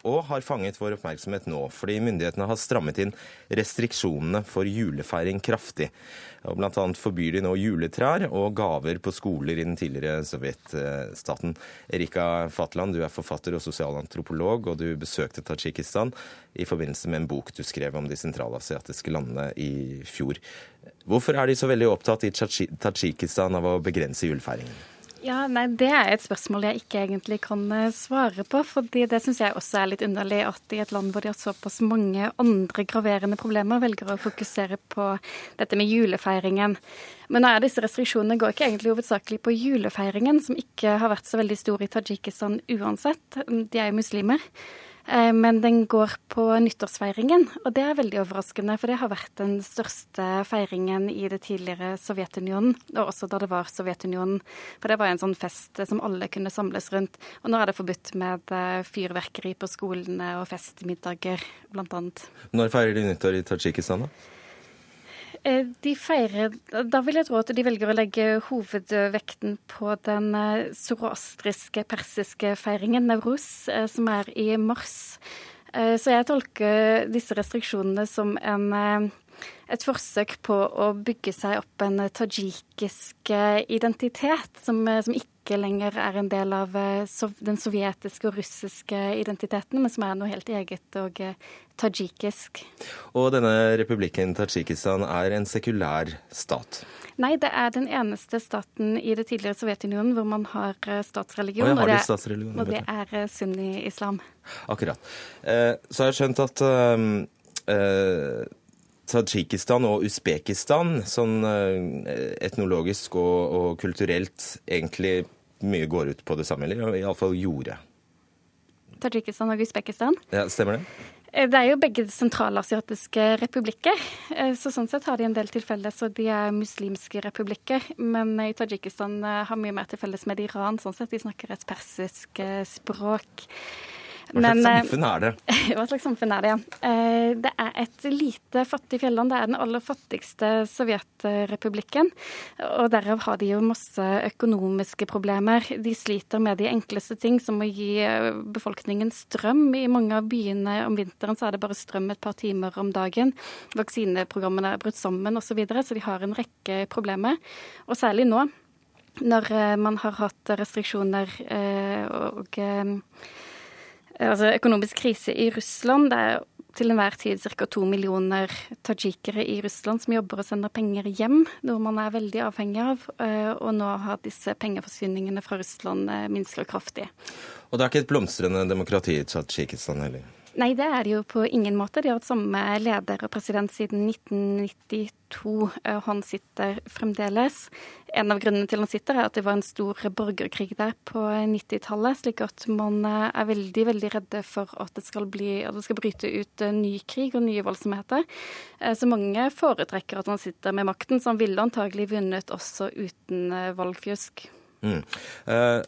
og har fanget vår oppmerksomhet nå fordi myndighetene har strammet inn restriksjonene for julefeiring kraftig. Og blant annet forbyr de nå juletrær og gaver på skoler i den tidligere sovjetstaten. Erika Fatland, du er forfatter og sosialantropolog, og du besøkte Tadsjikistan i forbindelse med en bok du skrev om de sentralasiatiske landene i fjor. Hvorfor er de så veldig opptatt i Tadsjikistan av å begrense julefeiringen? Ja, nei, Det er et spørsmål jeg ikke egentlig kan eh, svare på. fordi Det syns jeg også er litt underlig at i et land hvor de har såpass mange andre graverende problemer, velger å fokusere på dette med julefeiringen. Men nå er disse restriksjonene går ikke egentlig hovedsakelig på julefeiringen, som ikke har vært så veldig stor i Tadsjikistan uansett. De er jo muslimer. Eh, men den går på nyttårsfeiringen, og det er veldig overraskende. For det har vært den største feiringen i det tidligere Sovjetunionen, og også da det var Sovjetunionen. For det var en sånn fest som alle kunne samles rundt. Og nå er det forbudt med eh, fyrverkeri på skolene og festmiddager, blant annet. Når feirer de nyttår i Tadsjikistan, da? Eh, de feirer Da vil jeg tro at de velger å legge hovedvekten på den eh, zoroastriske, persiske feiringen, Navruz, eh, som er i mars. Så jeg tolker disse restriksjonene som en, et forsøk på å bygge seg opp en tadsjikisk identitet, som, som ikke lenger er en del av eh, den sovjetiske og russiske identiteten, men som er noe helt eget og tajikisk. tadsjikisk. Og denne republikken Tadsjikistan er en sekulær stat? Nei, det er den eneste staten i det tidligere Sovjetunionen hvor man har eh, statsreligion. Og, det, statsreligion, og det er sunni-islam. Akkurat. så har jeg skjønt at uh, Tadsjikistan og Usbekistan, sånn eh, etnologisk og, og, kulturelt, egentlig mye går ut på det samme, eller iallfall gjorde? Tadsjikistan og Usbekistan? Ja, Stemmer det? Eh, det er jo begge sentralasiatiske republikker, eh, så sånn sett har de en del til felles. Og de er muslimske republikker. Men i Tadsjikistan har mye mer til felles med Iran. sånn sett De snakker et persisk språk. Hva slags Men, eh, samfunn er det? <laughs> Hva slags samfunn er det, ja. Eh, det er et lite fattig fjelland. Det er den aller fattigste sovjetrepublikken. Og derav har de jo masse økonomiske problemer. De sliter med de enkleste ting, som å gi eh, befolkningen strøm. I mange av byene om vinteren så er det bare strøm et par timer om dagen. Vaksineprogrammene er brutt sammen osv. Så, videre, så de har en rekke problemer. Og særlig nå, når man har hatt restriksjoner og altså, økonomisk krise i Russland. Det er til enhver tid ca. to millioner tadsjikere i Russland som jobber og sender penger hjem, noe man er veldig avhengig av. Eh, og nå har disse pengeforsyningene fra Russland eh, minska kraftig. Og det er ikke et blomstrende demokrati i Tadsjikistan heller? Nei, det er det jo på ingen måte. De har hatt samme leder og president siden 1992. Han sitter fremdeles. En av grunnene til han sitter, er at det var en stor borgerkrig der på 90-tallet. Slik at man eh, er veldig, veldig redde for at det skal, bli, at det skal bryte ut eh, ny krig og nye voldsomheter. Eh, så mange foretrekker at han sitter med makten, så han ville antagelig vunnet også uten valgfjusk. Mm. Eh,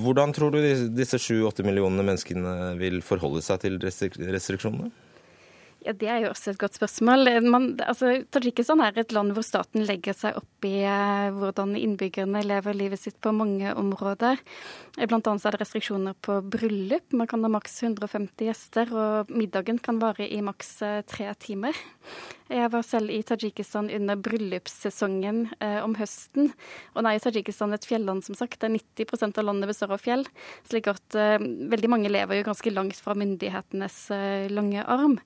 hvordan tror du disse sju-åtte millionene menneskene vil forholde seg til restriksjonene? Ja, Det er jo også et godt spørsmål. Man, altså, Tadsjikistan er et land hvor staten legger seg opp i eh, hvordan innbyggerne lever livet sitt på mange områder. Blant annet er det restriksjoner på bryllup. Man kan ha maks 150 gjester, og middagen kan vare i maks eh, tre timer. Jeg var selv i Tadsjikistan under bryllupssesongen eh, om høsten. Og nå er et fjelland, som sagt. Det er 90% av landet består av fjell. slik at eh, veldig mange lever jo ganske langt fra myndighetenes eh, lange arm.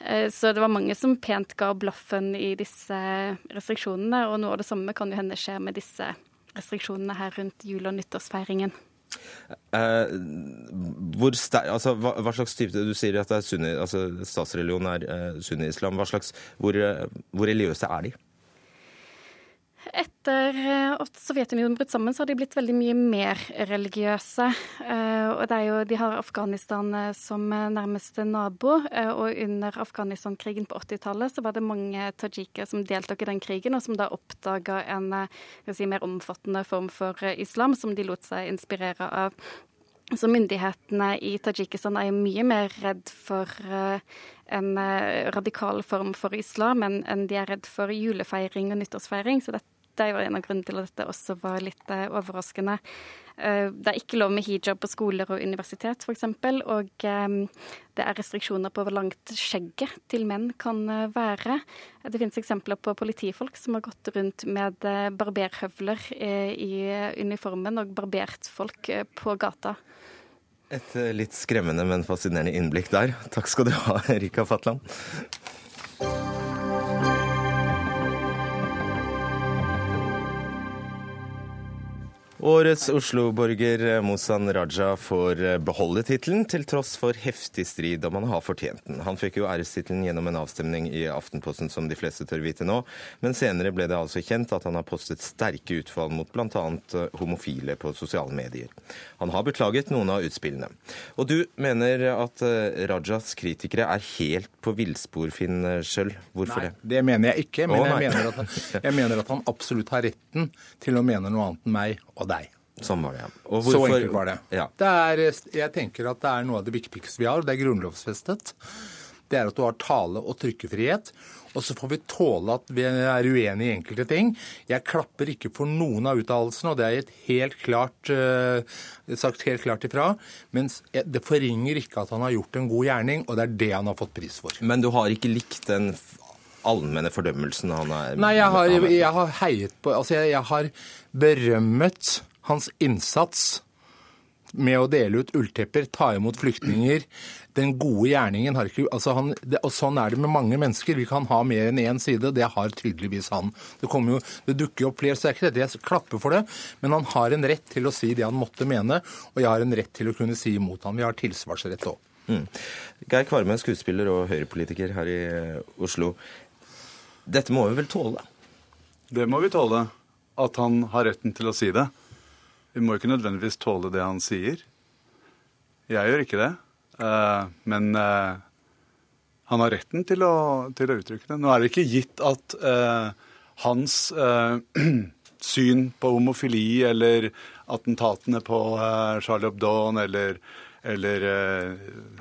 Eh, så det var mange som pent ga blaffen i disse restriksjonene, og noe av det samme kan jo hende skje med disse restriksjonene her rundt jul- og nyttårsfeiringen. Eh, altså, hva, hva, slags type Du sier at sunni, altså, statsreligion er uh, sunni-islam. Hvor, hvor religiøse er de? Etter eh, at Sovjetunionen brutt sammen, så har de blitt veldig mye mer religiøse. Eh, og det er jo, De har Afghanistan eh, som nærmeste nabo. Og under Afghanistan-krigen på 80-tallet så var det mange tajiker som deltok i den krigen, og som da oppdaga en si, mer omfattende form for islam, som de lot seg inspirere av. Så myndighetene i Tadsjikistan er jo mye mer redd for en radikal form for islam enn de er redd for julefeiring og nyttårsfeiring. Så dette det var en av grunnene til at dette også var litt eh, overraskende. Eh, det er ikke lov med hijab på skoler og universitet, f.eks. Og eh, det er restriksjoner på hvor langt skjegget til menn kan være. Det finnes eksempler på politifolk som har gått rundt med barberhøvler i uniformen og barbert folk på gata. Et litt skremmende, men fascinerende innblikk der. Takk skal du ha, Erika Fatland. Årets Oslo-borger eh, Mosan Raja får eh, beholde tittelen, til tross for heftig strid om han har fortjent den. Han fikk jo ærestittelen gjennom en avstemning i Aftenposten, som de fleste tør vite nå, men senere ble det altså kjent at han har postet sterke utfall mot bl.a. Eh, homofile på sosiale medier. Han har beklaget noen av utspillene. Og du mener at Rajas kritikere er helt på villspor, Finn Schjøll. Hvorfor nei, det? Det mener jeg ikke, men jeg, mener at, jeg mener at han absolutt har retten til å mene noe annet enn meg og deg. Sånn var det, ja. Hvorfor, så enkelt var det. Ja. det er, jeg tenker at det er noe av det viktigste vi har, og det er grunnlovsfestet. Det er at du har tale- og trykkefrihet. Og så får vi tåle at vi er uenige i enkelte ting. Jeg klapper ikke for noen av uttalelsene, og det er helt klart, uh, sagt helt klart ifra. Men det forringer ikke at han har gjort en god gjerning, og det er det han har fått pris for. Men du har ikke likt den allmenne fordømmelsen han er Nei, jeg har, jeg har heiet på Altså, jeg, jeg har berømmet hans innsats med å dele ut ulltepper, ta imot flyktninger. Den gode gjerningen har ikke altså han, det, Og sånn er det med mange mennesker. Vi kan ha mer enn én side. Det har tydeligvis han. Det, jo, det dukker jo opp flere, så det er jeg klapper for det. Men han har en rett til å si det han måtte mene, og jeg har en rett til å kunne si imot ham. Vi har tilsvarsrett òg. Mm. Geir Kvarme, skuespiller og høyrepolitiker her i Oslo. Dette må vi vel tåle? Det må vi tåle. At han har retten til å si det. Vi må ikke nødvendigvis tåle det han sier. Jeg gjør ikke det. Uh, men uh, han har retten til å, til å, uttrykke det. Nå er det ikke gitt at uh, hans <clears throat> syn på homofili eller attentatene på Charlie Hebdo eller eller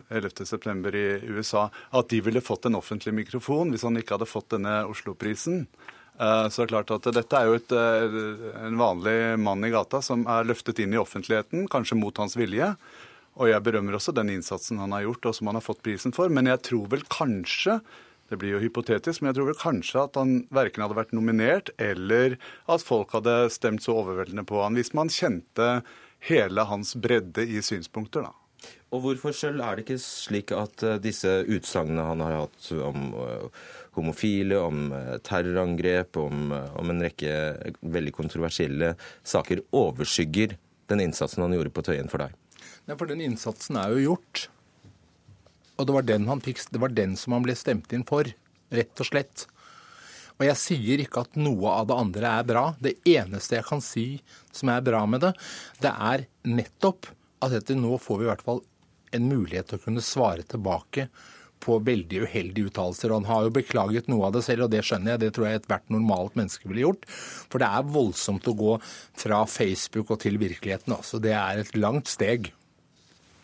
11.9. i USA, at de ville fått en offentlig mikrofon hvis han ikke hadde fått denne Oslo-prisen. Eh, så det er klart at dette er jo et, eh, en vanlig mann i gata som er løftet inn i offentligheten, kanskje mot hans vilje. Og jeg berømmer også den innsatsen han har gjort, og som han har fått prisen for. Men jeg tror vel kanskje det blir jo hypotetisk, men jeg tror vel kanskje at han verken hadde vært nominert, eller at folk hadde stemt så overveldende på han hvis man kjente hele hans bredde i synspunkter, da. Og hvorfor selv er det ikke slik at eh, disse utsagnene han har hatt om homofile, om eh, terrorangrep, om, eh, om, en rekke veldig kontroversielle saker, overskygger den innsatsen han gjorde på Tøyen for deg? Nei, for den innsatsen er jo gjort. Og det var den, fikk, det var den som han ble stemt inn for, rett og slett. Og jeg sier ikke at noe av det andre er bra. Det eneste jeg kan si som er bra med det, det er nettopp at etter nå får vi i hvert fall en mulighet til å kunne svare tilbake på veldig uheldige uttalelser. Han har jo beklaget noe av det selv, og det skjønner jeg. Det tror jeg ethvert normalt menneske ville gjort. For det er voldsomt å gå fra Facebook og til virkeligheten. Altså. Det er et langt steg.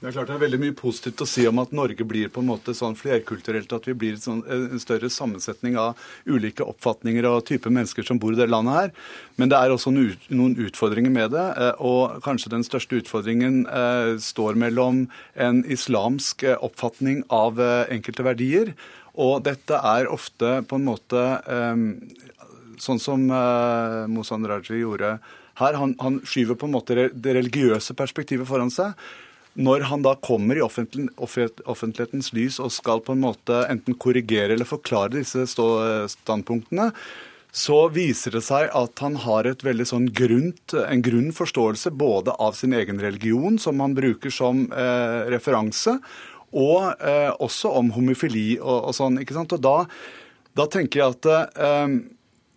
Det er klart det er veldig mye positivt å si om at Norge blir på en måte sånn flerkulturelt, at vi blir sånn, en større sammensetning av ulike oppfatninger og type mennesker som bor i det landet her. Men det er også noen utfordringer med det. Eh, og kanskje den største utfordringen eh, står mellom en islamsk eh, oppfatning av enkelte verdier. Og dette er ofte på en måte sånn som Mosan Raji gjorde her. Han, han skyver på en måte det religiøse perspektivet foran seg når han da kommer i offentlighetens lys og skal på en måte enten korrigere eller forklare disse standpunktene, så viser det seg at han har sånn grunt, en grunn forståelse både av sin egen religion, som han bruker som eh, referanse, og eh, også om homofili og, og, sånn. ikke sant? Og da, da tenker jeg at eh,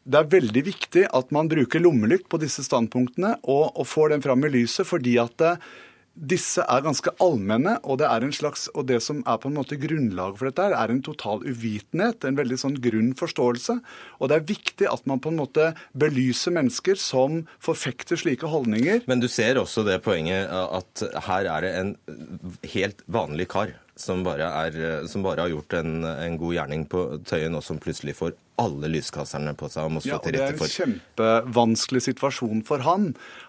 det er veldig viktig at man bruker lommelykt på disse standpunktene og, og får dem fram i lyset, fordi at eh, disse er ganske allmenne, og det, er en slags, og det som er på en måte grunnlaget for dette, er en total uvitenhet. En veldig sånn grunn forståelse. Og det er viktig at man på en måte belyser mennesker som forfekter slike holdninger. Men du ser også det poenget at her er det en helt vanlig kar som bare, er, som bare har gjort en, en, god gjerning på Tøyen, og som plutselig får alle lyskasserne på seg og må stå ja, til rette for. Det er en kjempevanskelig situasjon for han.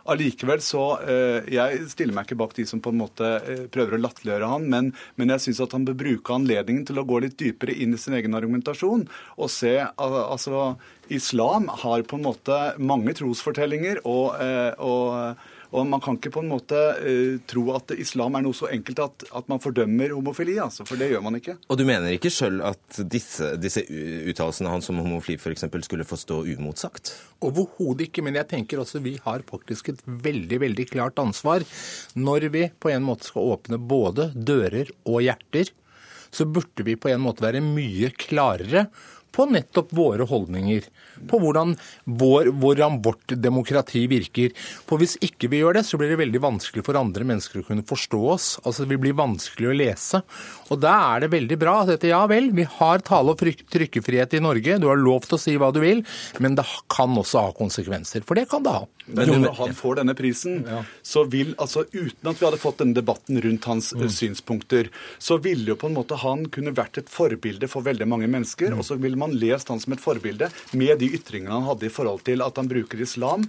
Allikevel så eh, Jeg stiller meg ikke bak de som på en måte eh, prøver å latterliggjøre han, men, men jeg syns at han bør bruke anledningen til å gå litt dypere inn i sin egen argumentasjon og se altså Islam har på en måte mange trosfortellinger og, eh, og og Man kan ikke på en måte uh, tro at islam er noe så enkelt at, at man fordømmer homofili, altså, for det gjør man ikke. Og du mener ikke sjøl at disse, disse uttalelsene hans om homofili f.eks. skulle få stå umotsagt? Overhodet ikke, men jeg tenker også vi har faktisk et veldig veldig klart ansvar når vi på en måte skal åpne både dører og hjerter. Så burde vi på en måte være mye klarere på nettopp våre holdninger. På hvordan, vår, hvordan, vårt demokrati virker. For hvis ikke vi gjør det, så blir det veldig vanskelig for andre mennesker å kunne forstå oss. Altså Det vil bli vanskelig å lese. Og da er det veldig bra at dette, ja vel, vi har tale- og trykkefrihet i Norge, du har lov til å si hva du vil, men det kan også ha konsekvenser. For det kan det ha. Men når han får denne prisen, ja. så vil altså uten at vi hadde fått denne debatten rundt hans mm. synspunkter, så ville jo på en måte han kunne vært et forbilde for veldig mange mennesker. Mm. Og så vil man lest han som et forbilde med de ytringene han hadde i forhold til at han bruker islam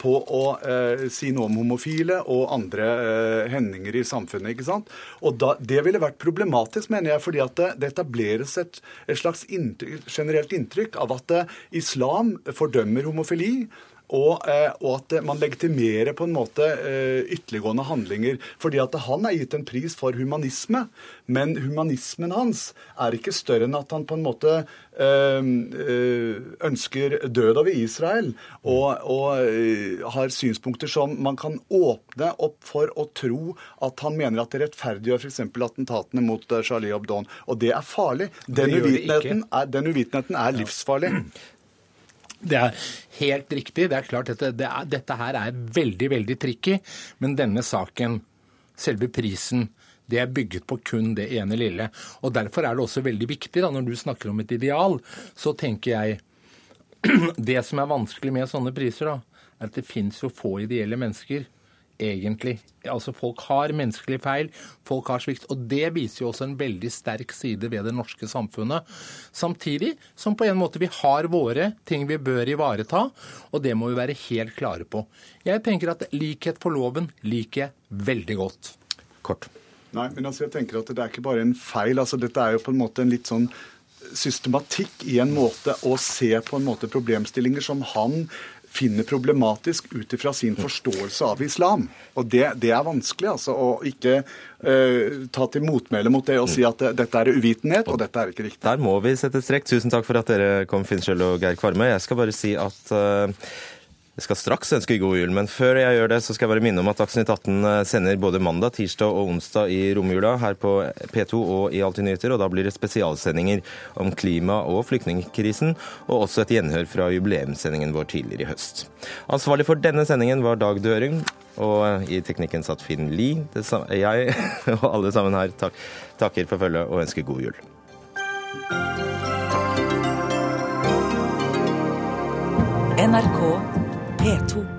på å eh, si noe om homofile og andre eh, hendinger i samfunnet. ikke sant? Og da, Det ville vært problematisk, mener jeg, fordi at det, det etableres et, et slags inntrykk, generelt inntrykk av at eh, islam fordømmer homofili og, eh, og, at man legitimerer på en måte eh, ytterliggående handlinger. Fordi at han er gitt en pris for humanisme, men humanismen hans er ikke større enn at han på en måte eh, ønsker død over Israel og, og har synspunkter som man kan åpne opp for å tro at han mener at det rettferdiggjør f.eks. attentatene mot Charlie Hebdo. Og det er farlig. Den uvitenheten er, den uvitenheten er livsfarlig. <clears throat> Det er helt riktig. Det er klart dette, det er, dette her er veldig, veldig tricky. Men denne saken, selve prisen, det er bygget på kun det ene lille. Og Derfor er det også veldig viktig, da, når du snakker om et ideal, så tenker jeg <clears throat> Det som er vanskelig med sånne priser, da, er at det fins jo få ideelle mennesker egentlig. Altså Folk har menneskelige feil, folk har svikt. Og det viser jo også en veldig sterk side ved det norske samfunnet. Samtidig som på en måte vi har våre ting vi bør ivareta, og det må vi være helt klare på. Jeg tenker at likhet for loven liker jeg veldig godt. Kort. Nei, men altså jeg tenker at det er ikke bare en feil. altså Dette er jo på en måte en litt sånn systematikk i en måte å se på en måte problemstillinger som han finner problematisk ut ifra sin forståelse av islam. Og det, det er vanskelig, altså, å ikke uh, ta til motmæle mot det og si at det, dette er uvitenhet, og dette er ikke riktig. Der må vi sette strekk. Tusen takk for at dere kom, Finnskjell og Geir Kvarme. Jeg skal bare si at uh, jeg skal straks ønske god jul, men før jeg gjør det, så skal jeg bare minne om at Dagsnytt 18 eh, sender både mandag, tirsdag og onsdag i romjula her på P2 og i Alltid nyheter. Og da blir det spesialsendinger om klima- og flyktningkrisen, og også et gjenhør fra jubileumssendingen vår tidligere i høst. Ansvarlig for denne sendingen var Dag Døring, og eh, i teknikken satt Finn Lie. Jeg <laughs> og alle sammen her tak takker for følget og ønsker god jul. NRK P2.